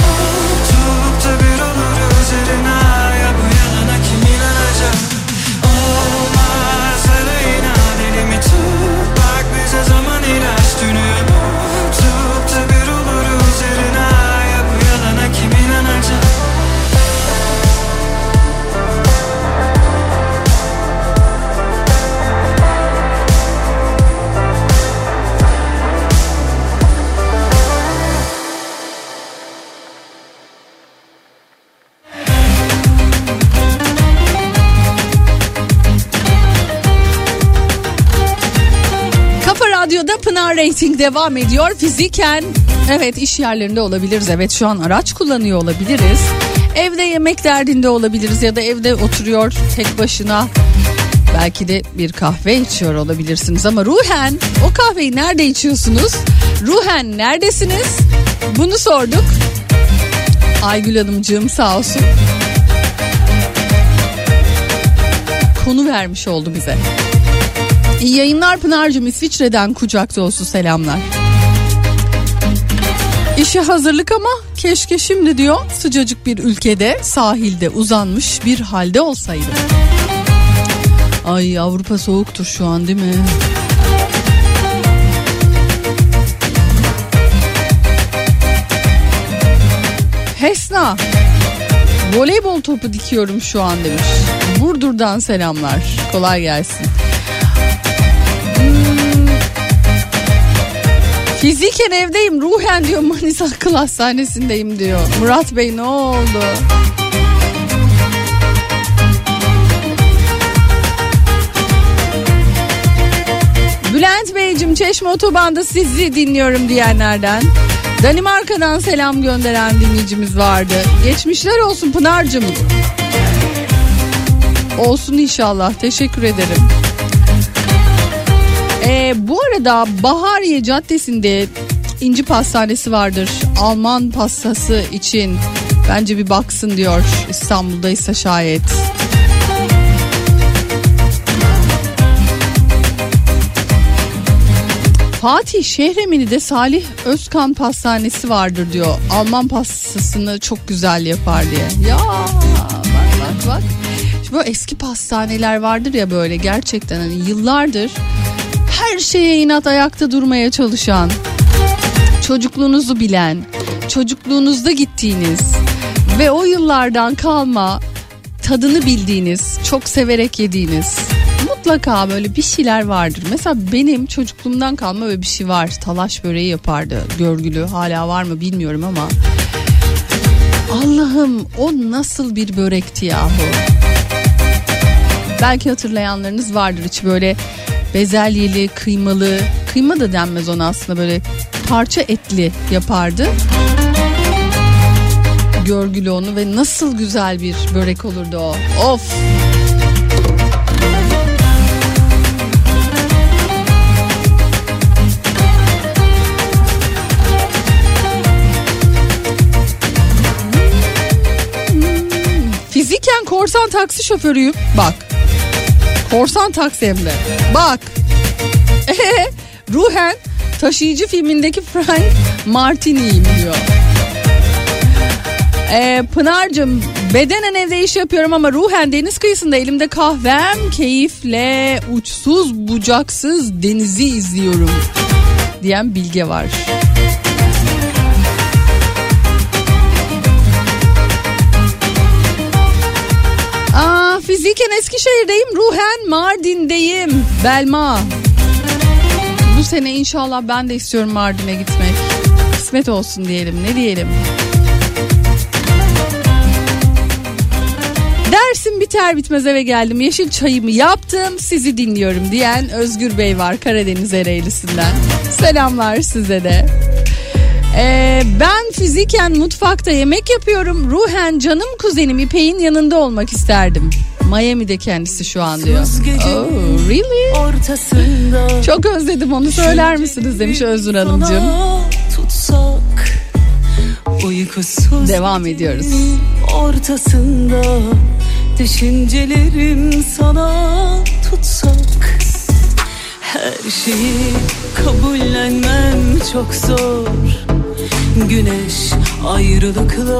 Tutup da bir olur üzerine. Ya bu yalana kim inanacak? Olmaz arayına delimi tut. Bak bize zaman sürüyor Rating devam ediyor. Fiziken evet iş yerlerinde olabiliriz. Evet şu an araç kullanıyor olabiliriz. Evde yemek derdinde olabiliriz ya da evde oturuyor tek başına. Belki de bir kahve içiyor olabilirsiniz ama ruhen o kahveyi nerede içiyorsunuz? Ruhen neredesiniz? Bunu sorduk. Aygül Hanımcığım sağ olsun. konu vermiş oldu bize. İyi yayınlar Pınar'cığım İsviçre'den kucak dolusu selamlar. İşe hazırlık ama keşke şimdi diyor sıcacık bir ülkede sahilde uzanmış bir halde olsaydım. Ay Avrupa soğuktur şu an değil mi? Hesna voleybol topu dikiyorum şu an demiş. Burdur'dan selamlar. Kolay gelsin. Fiziken evdeyim ruhen diyor Manisa Akıl Hastanesi'ndeyim diyor. Murat Bey ne oldu? Bülent Beyciğim Çeşme Otoban'da sizi dinliyorum diyenlerden. Danimarka'dan selam gönderen dinleyicimiz vardı. Geçmişler olsun Pınar'cığım. Olsun inşallah. Teşekkür ederim. Ee, bu arada Bahariye Caddesi'nde İnci Pastanesi vardır. Alman pastası için bence bir baksın diyor İstanbul'daysa şayet. Fatih Şehremini'de Salih Özkan Pastanesi vardır diyor. Alman pastasını çok güzel yapar diye. Ya bak bak bak. Şimdi böyle eski pastaneler vardır ya böyle gerçekten hani yıllardır her şeye inat ayakta durmaya çalışan, çocukluğunuzu bilen, çocukluğunuzda gittiğiniz ve o yıllardan kalma tadını bildiğiniz, çok severek yediğiniz mutlaka böyle bir şeyler vardır. Mesela benim çocukluğumdan kalma böyle bir şey var. Talaş böreği yapardı görgülü. Hala var mı bilmiyorum ama. Allah'ım o nasıl bir börekti yahu. Belki hatırlayanlarınız vardır hiç böyle bezelyeli, kıymalı, kıyma da denmez ona aslında böyle parça etli yapardı. Görgülü onu ve nasıl güzel bir börek olurdu o. Of. Fiziken korsan taksi şoförüyüm. Bak. Korsan taksi. Bak. Ee, ruhen taşıyıcı filmindeki Frank Martini'yim diyor. Ee, Pınar'cığım bedenen evde iş yapıyorum ama ruhen deniz kıyısında elimde kahvem keyifle uçsuz bucaksız denizi izliyorum diyen Bilge var. Fiziken Eskişehir'deyim ruhen Mardin'deyim Belma. Bu sene inşallah ben de istiyorum Mardin'e gitmek. Kısmet olsun diyelim ne diyelim. Dersim biter bitmez eve geldim. Yeşil çayımı yaptım. Sizi dinliyorum diyen Özgür Bey var Karadeniz Ereğlisi'nden. Selamlar size de. Ee, ben fiziken mutfakta yemek yapıyorum. Ruhen canım kuzenim İpek'in yanında olmak isterdim. Miami'de kendisi şu an diyor. Oh, really? Ortasında Çok özledim onu söyler misiniz demiş Özgür Hanımcığım. tutsak uykusuz Devam ediyoruz. ortasında düşüncelerim sana tutsak her şeyi kabullenmem çok zor güneş ayrılıkla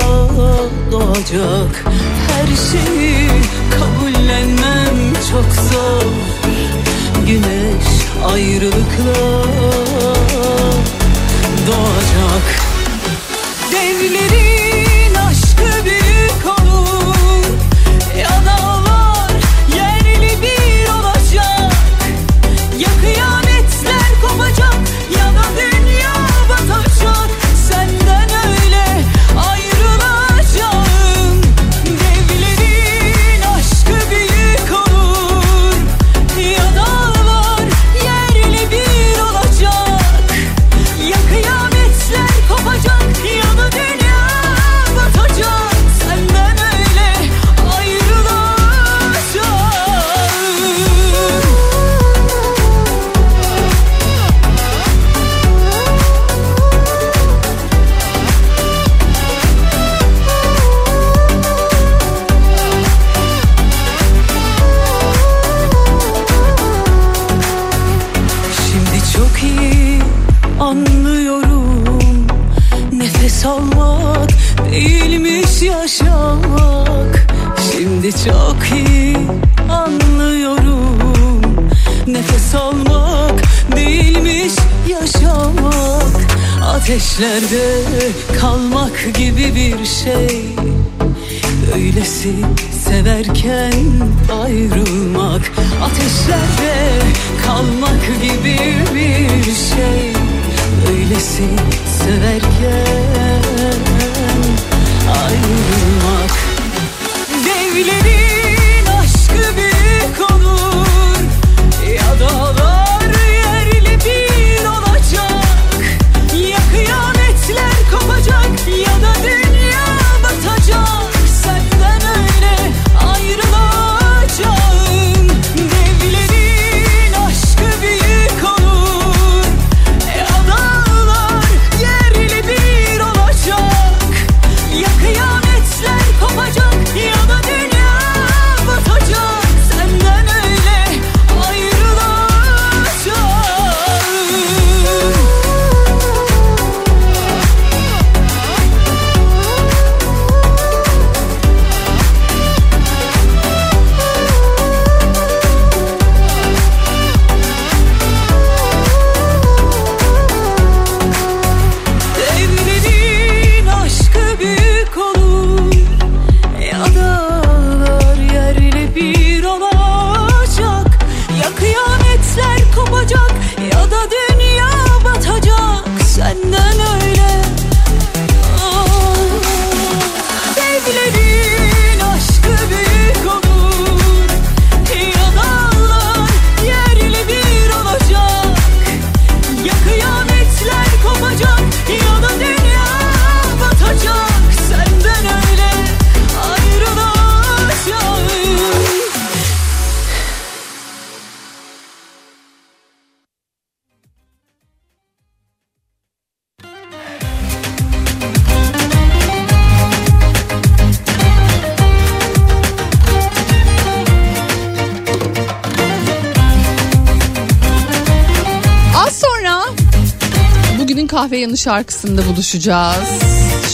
doğacak her şeyi kabullenmem çok zor. Güneş ayrılıkla doğacak. Devlerin aşkı büyük Ateşlerde kalmak gibi bir şey. Öylesi severken ayrılmak Ateşlerde kalmak gibi bir şey. Öylesi severken ayrılmak. Devlerin yanı şarkısında buluşacağız.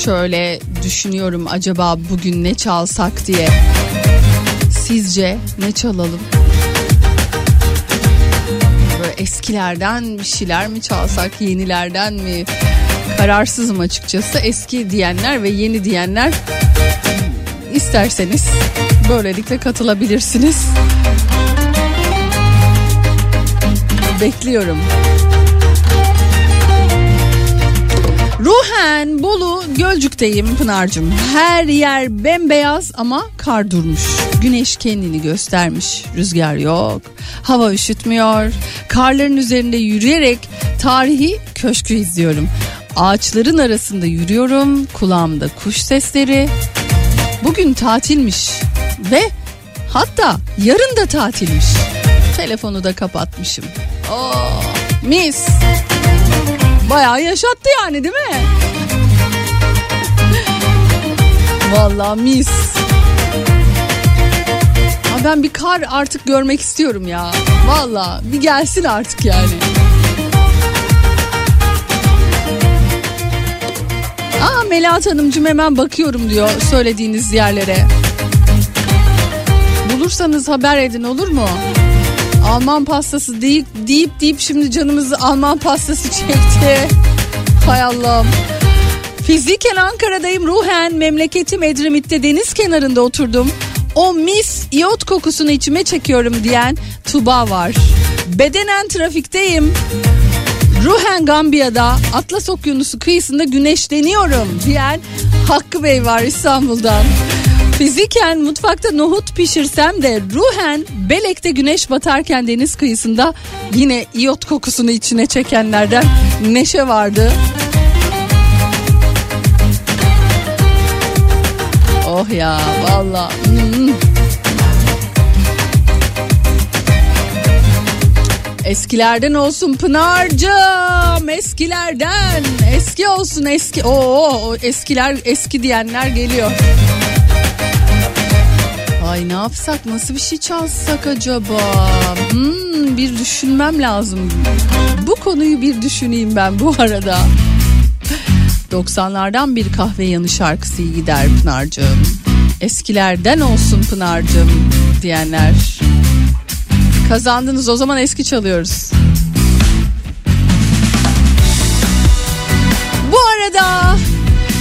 Şöyle düşünüyorum acaba bugün ne çalsak diye. Sizce ne çalalım? Böyle eskilerden bir şeyler mi çalsak, yenilerden mi? Kararsızım açıkçası. Eski diyenler ve yeni diyenler isterseniz böylelikle katılabilirsiniz. Bekliyorum. Ruhen Bolu Gölcük'teyim Pınar'cığım. Her yer bembeyaz ama kar durmuş. Güneş kendini göstermiş. Rüzgar yok. Hava üşütmüyor. Karların üzerinde yürüyerek tarihi köşkü izliyorum. Ağaçların arasında yürüyorum. Kulağımda kuş sesleri. Bugün tatilmiş ve hatta yarın da tatilmiş. Telefonu da kapatmışım. Oh, mis. Bayağı yaşattı yani değil mi? Vallahi mis. Ha ben bir kar artık görmek istiyorum ya. Vallahi bir gelsin artık yani. Aa Melahat Hanımcığım hemen bakıyorum diyor söylediğiniz yerlere. Bulursanız haber edin olur mu? Alman pastası deyip deyip deyip şimdi canımızı Alman pastası çekti. Hay Allah'ım. Fiziken Ankara'dayım ruhen memleketim Edremit'te deniz kenarında oturdum. O mis iot kokusunu içime çekiyorum diyen Tuba var. Bedenen trafikteyim. Ruhen Gambiya'da Atlas Okyanusu kıyısında güneşleniyorum diyen Hakkı Bey var İstanbul'dan. Fiziken mutfakta nohut pişirsem de ruhen Belek'te güneş batarken deniz kıyısında yine iyot kokusunu içine çekenlerden Neşe vardı. Oh ya valla. Hmm. Eskilerden olsun Pınar'cığım eskilerden eski olsun eski o eskiler eski diyenler geliyor. Ay ne yapsak nasıl bir şey çalsak acaba? Hmm, bir düşünmem lazım. Bu konuyu bir düşüneyim ben bu arada. 90'lardan bir kahve yanı şarkısı iyi gider Pınar'cığım. Eskilerden olsun Pınar'cığım. diyenler. Kazandınız o zaman eski çalıyoruz. Bu arada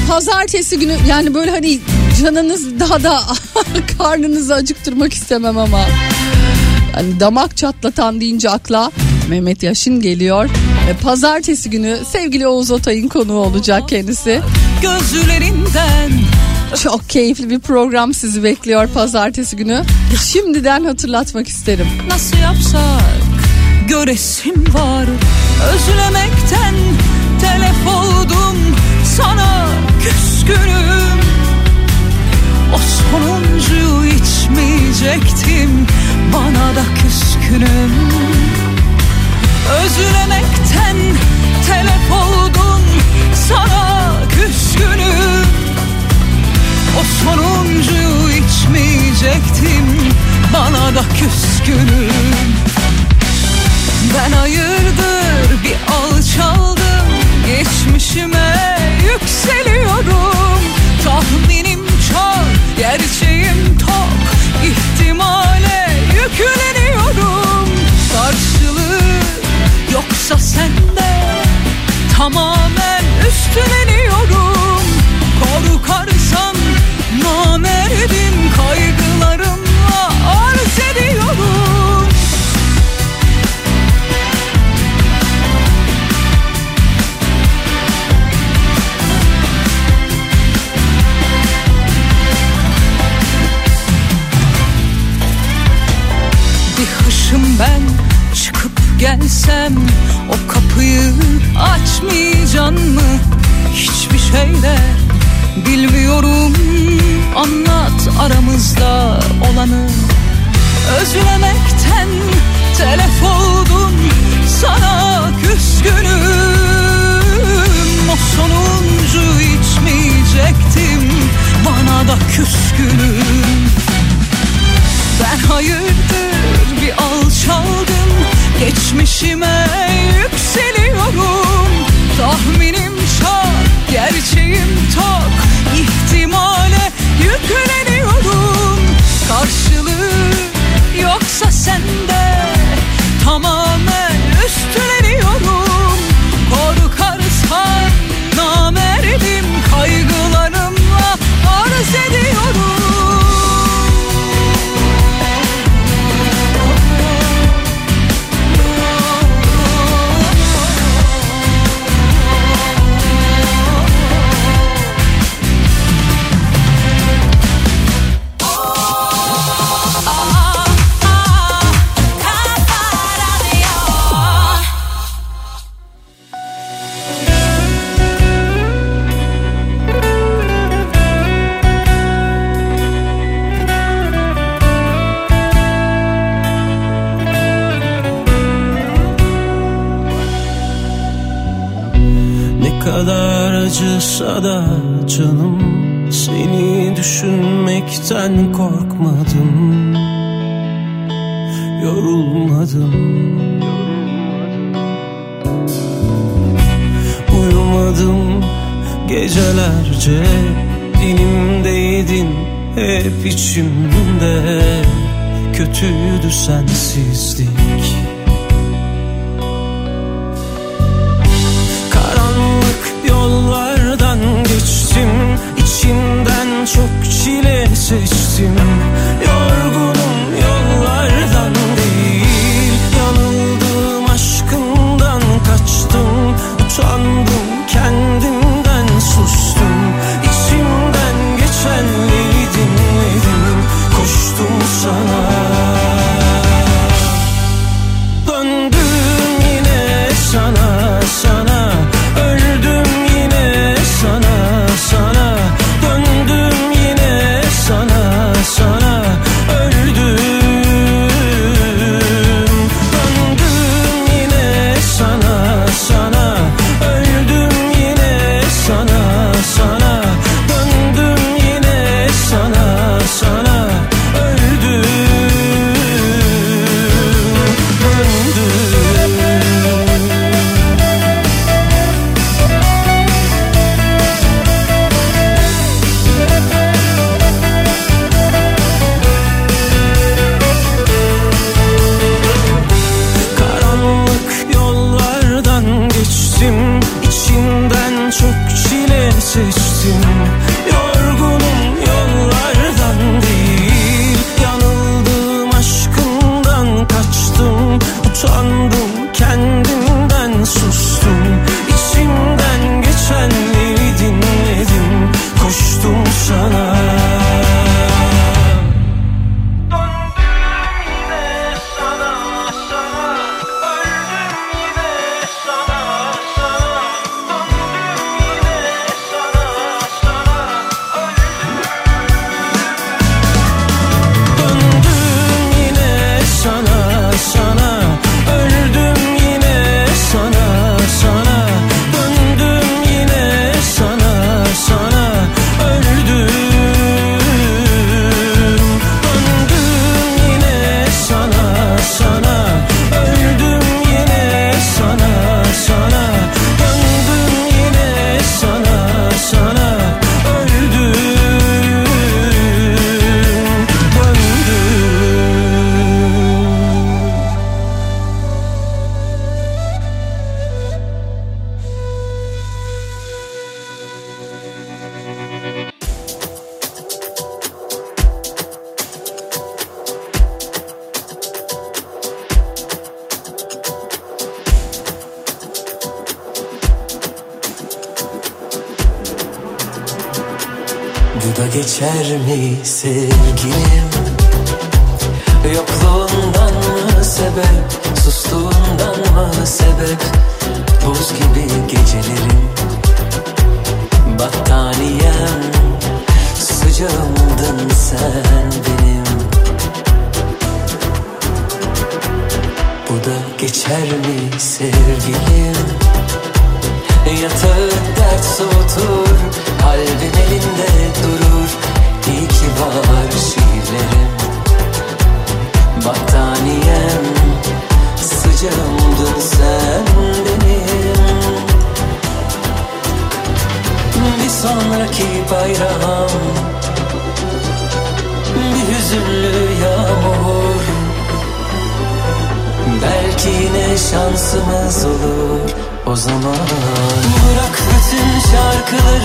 pazartesi günü yani böyle hani canınız daha da karnınızı acıktırmak istemem ama hani damak çatlatan deyince akla Mehmet Yaşın geliyor. Ve pazartesi günü sevgili Oğuz Otay'ın konuğu olacak kendisi. Gözlerinden Çok keyifli bir program sizi bekliyor pazartesi günü. Şimdiden hatırlatmak isterim. nasıl yapsak göresim var Özlemekten telef oldum sana küskünüm O sonuncuyu içmeyecektim bana da küskünüm. Özlemekten telef oldum sana küskünüm. O sonuncuyu içmeyecektim bana da küskünüm. Ben hayırdır bir alçaldım geçmişime yükseliyorum. Tahminim gerçeğim tok ihtimale yükleniyorum. Karşılığı yoksa sende tamamen üstleniyorum. Korkarsan namerdim kaygılarımla arz ediyorum gelsem O kapıyı açmayacan mı? Hiçbir şeyle bilmiyorum. Anlat aramızda olanı. Özlemekten telef oldum. Sana küskünüm. O sonuncu içmeyecektim. Bana da küskünüm. Ben hayırdır bir alçaldım Geçmişime yükseliyorum. Tahminim çok, gerçeğim tok. İhtimale yükleniyorum. Karşılığı yoksa sende Tamamen üstleniyorum. Korkarsan namerdim Kaygılarımla arz ediyorum gecelerce Dilimdeydin hep içimde. Kötüydü sensizlik bütün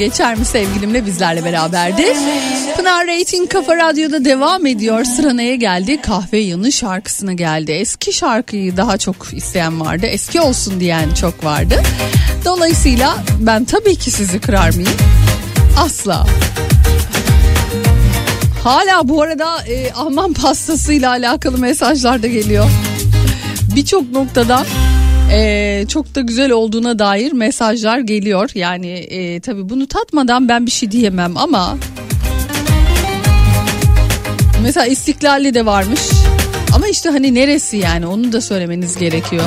geçer mi sevgilimle bizlerle beraberdi. Pınar Rating Kafa Radyo'da devam ediyor. Sıra neye geldi? Kahve yanı şarkısına geldi. Eski şarkıyı daha çok isteyen vardı. Eski olsun diyen çok vardı. Dolayısıyla ben tabii ki sizi kırar mıyım? Asla. Hala bu arada e, Alman pastasıyla alakalı mesajlar da geliyor. Birçok noktadan e, çok da güzel olduğuna dair mesajlar geliyor. Yani e, tabii bunu tatmadan ben bir şey diyemem ama mesela İstiklal'de de varmış. Ama işte hani neresi yani onu da söylemeniz gerekiyor.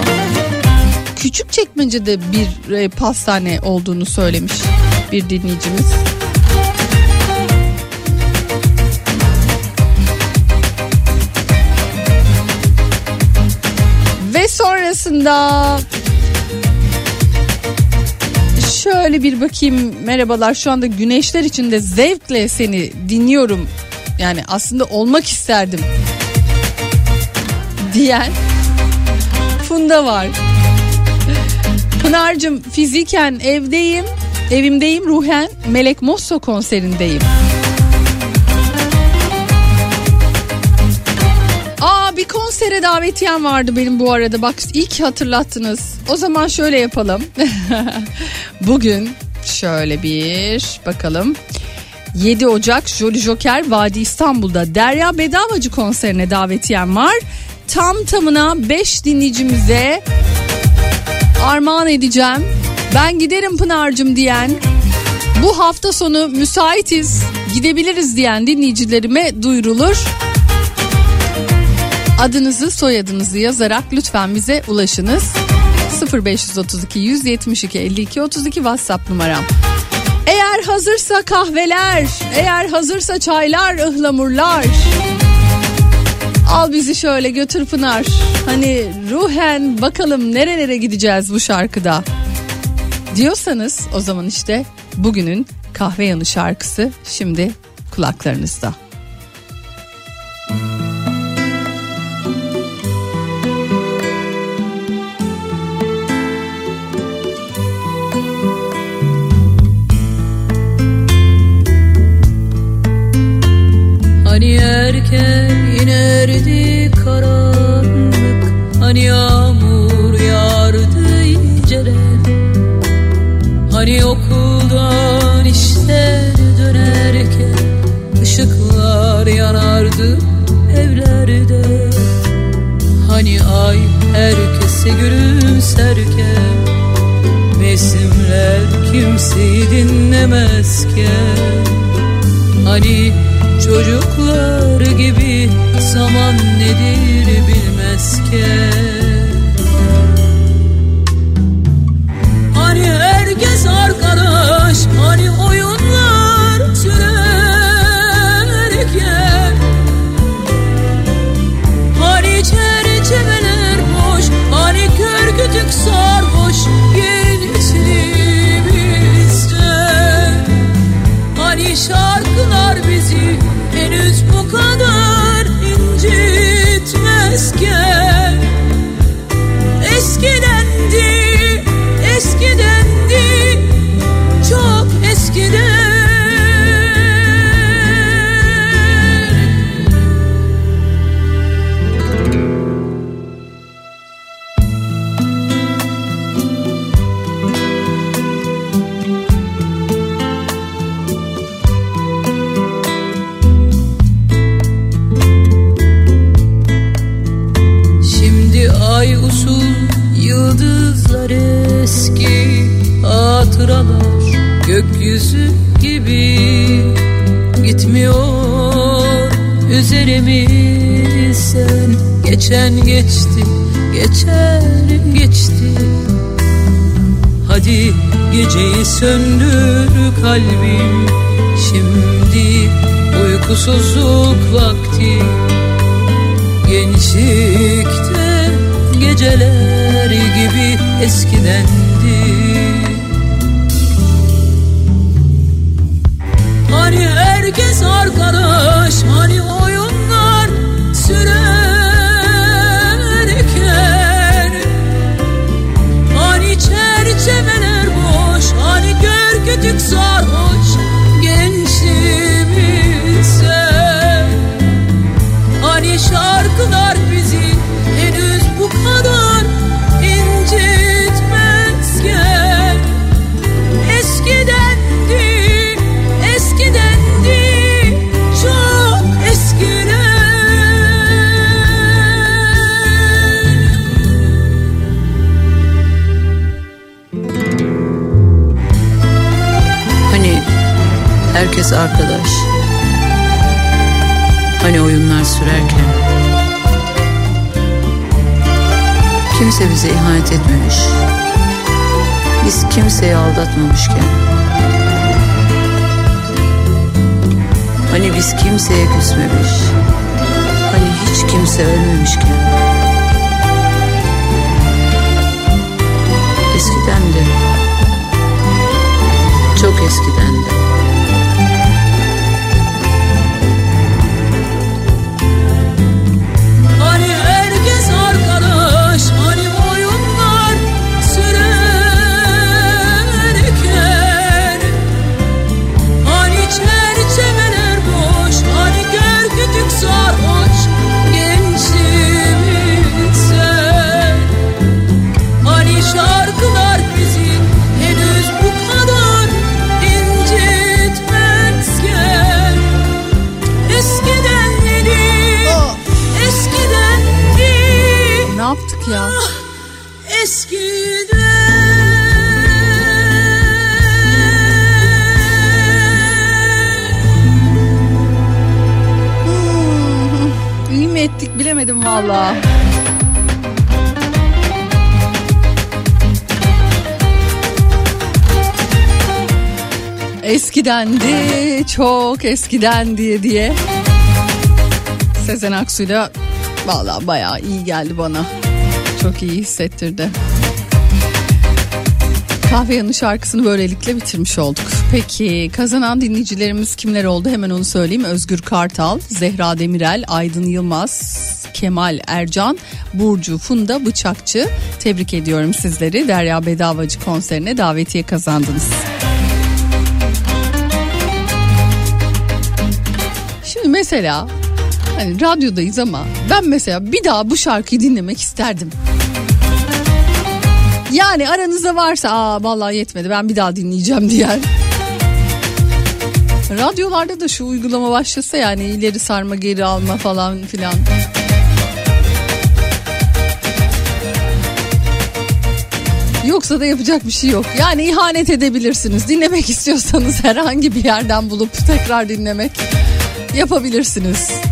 Küçük çekmecede bir e, pastane olduğunu söylemiş bir dinleyicimiz. Sonrasında şöyle bir bakayım merhabalar şu anda güneşler içinde zevkle seni dinliyorum. Yani aslında olmak isterdim diyen Funda var. Pınar'cığım fiziken evdeyim, evimdeyim ruhen Melek Mosso konserindeyim. Bir konsere davetiyem vardı benim bu arada. Bak ki hatırlattınız. O zaman şöyle yapalım. Bugün şöyle bir bakalım. 7 Ocak Jolly Joker Vadi İstanbul'da Derya Bedavacı konserine davetiyem var. Tam tamına 5 dinleyicimize armağan edeceğim. Ben giderim Pınar'cım diyen bu hafta sonu müsaitiz gidebiliriz diyen dinleyicilerime duyurulur. Adınızı soyadınızı yazarak lütfen bize ulaşınız. 0532 172 52 32 WhatsApp numaram. Eğer hazırsa kahveler, eğer hazırsa çaylar, ıhlamurlar. Al bizi şöyle götür Pınar. Hani ruhen bakalım nerelere gideceğiz bu şarkıda. Diyorsanız o zaman işte bugünün kahve yanı şarkısı şimdi kulaklarınızda. Hani yağmur yağardı inceden. Hani okuldan işten dönerken ışıklar yanardı evlerde. Hani ay herkese gülümserken Mevsimler kimseyi dinlemezken. Hani çocuklar gibi zaman nedir bilmezken Hani herkes arkadaş hani oyunlar Eskidendi, çok eskiden diye diye. Sezen Aksu'yla valla bayağı iyi geldi bana. Çok iyi hissettirdi. Kahve Yanı şarkısını böylelikle bitirmiş olduk. Peki kazanan dinleyicilerimiz kimler oldu hemen onu söyleyeyim. Özgür Kartal, Zehra Demirel, Aydın Yılmaz, Kemal Ercan, Burcu Funda Bıçakçı. Tebrik ediyorum sizleri. Derya Bedavacı konserine davetiye kazandınız. Mesela hani radyodayız ama ben mesela bir daha bu şarkıyı dinlemek isterdim. Yani aranızda varsa aa vallahi yetmedi ben bir daha dinleyeceğim diyen. Radyolarda da şu uygulama başlasa yani ileri sarma geri alma falan filan. Yoksa da yapacak bir şey yok. Yani ihanet edebilirsiniz. Dinlemek istiyorsanız herhangi bir yerden bulup tekrar dinlemek yapabilirsiniz. Gözyaşım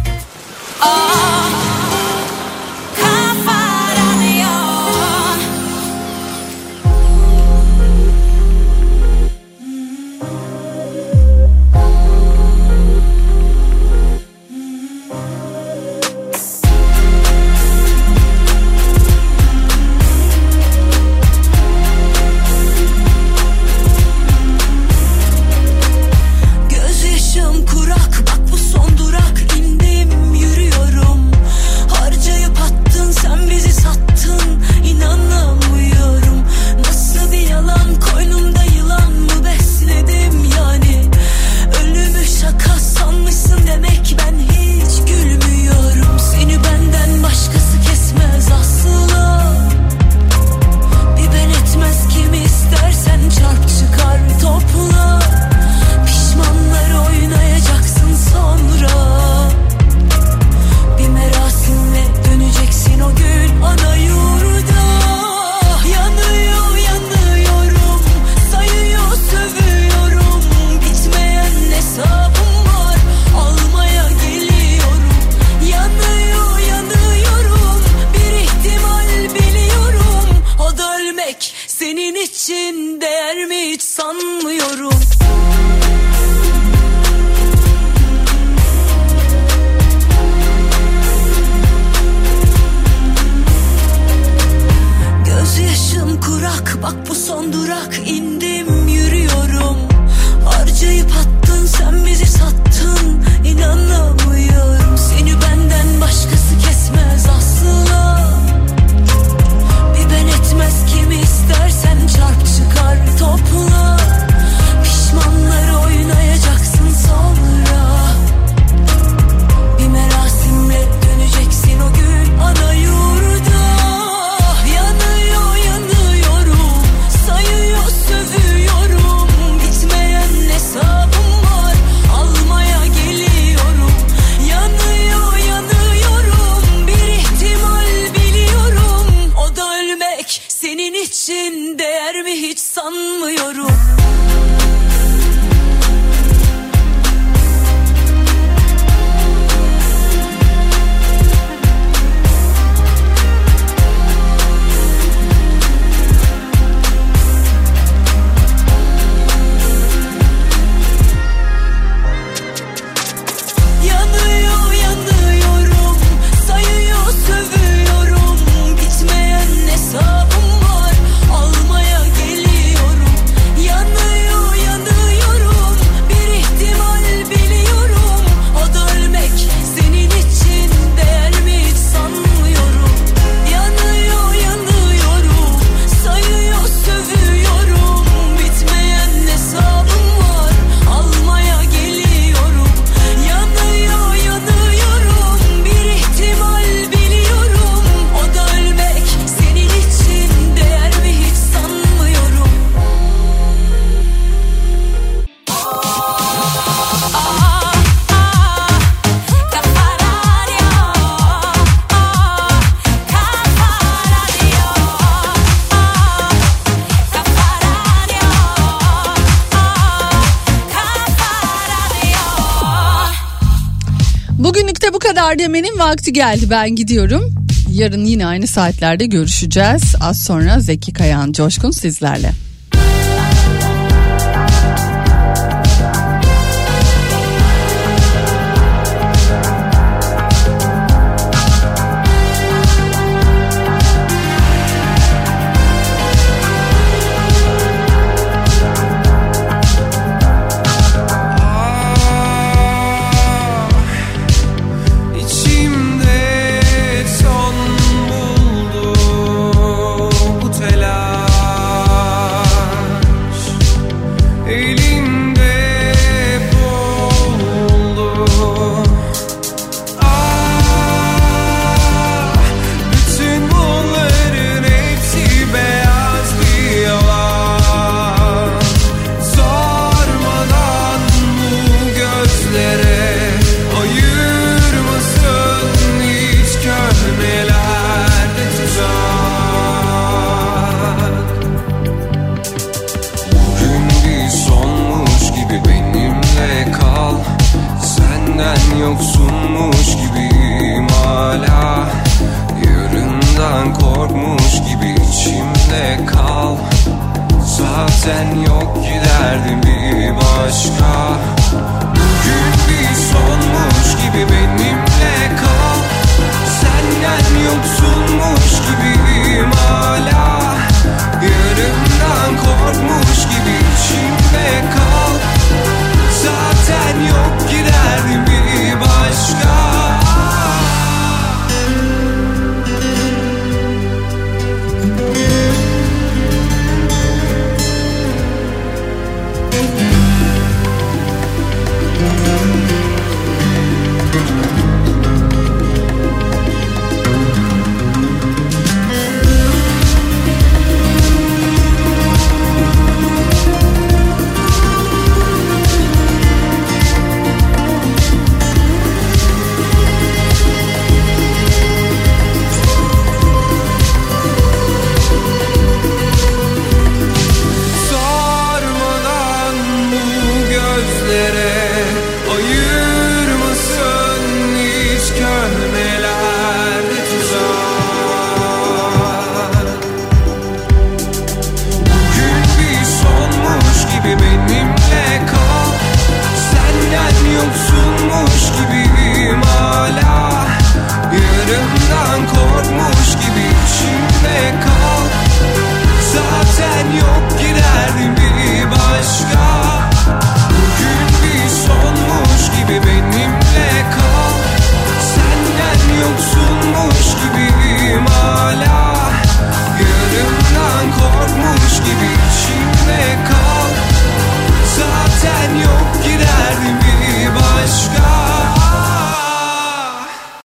vakti geldi ben gidiyorum. Yarın yine aynı saatlerde görüşeceğiz. Az sonra Zeki Kayan Coşkun sizlerle.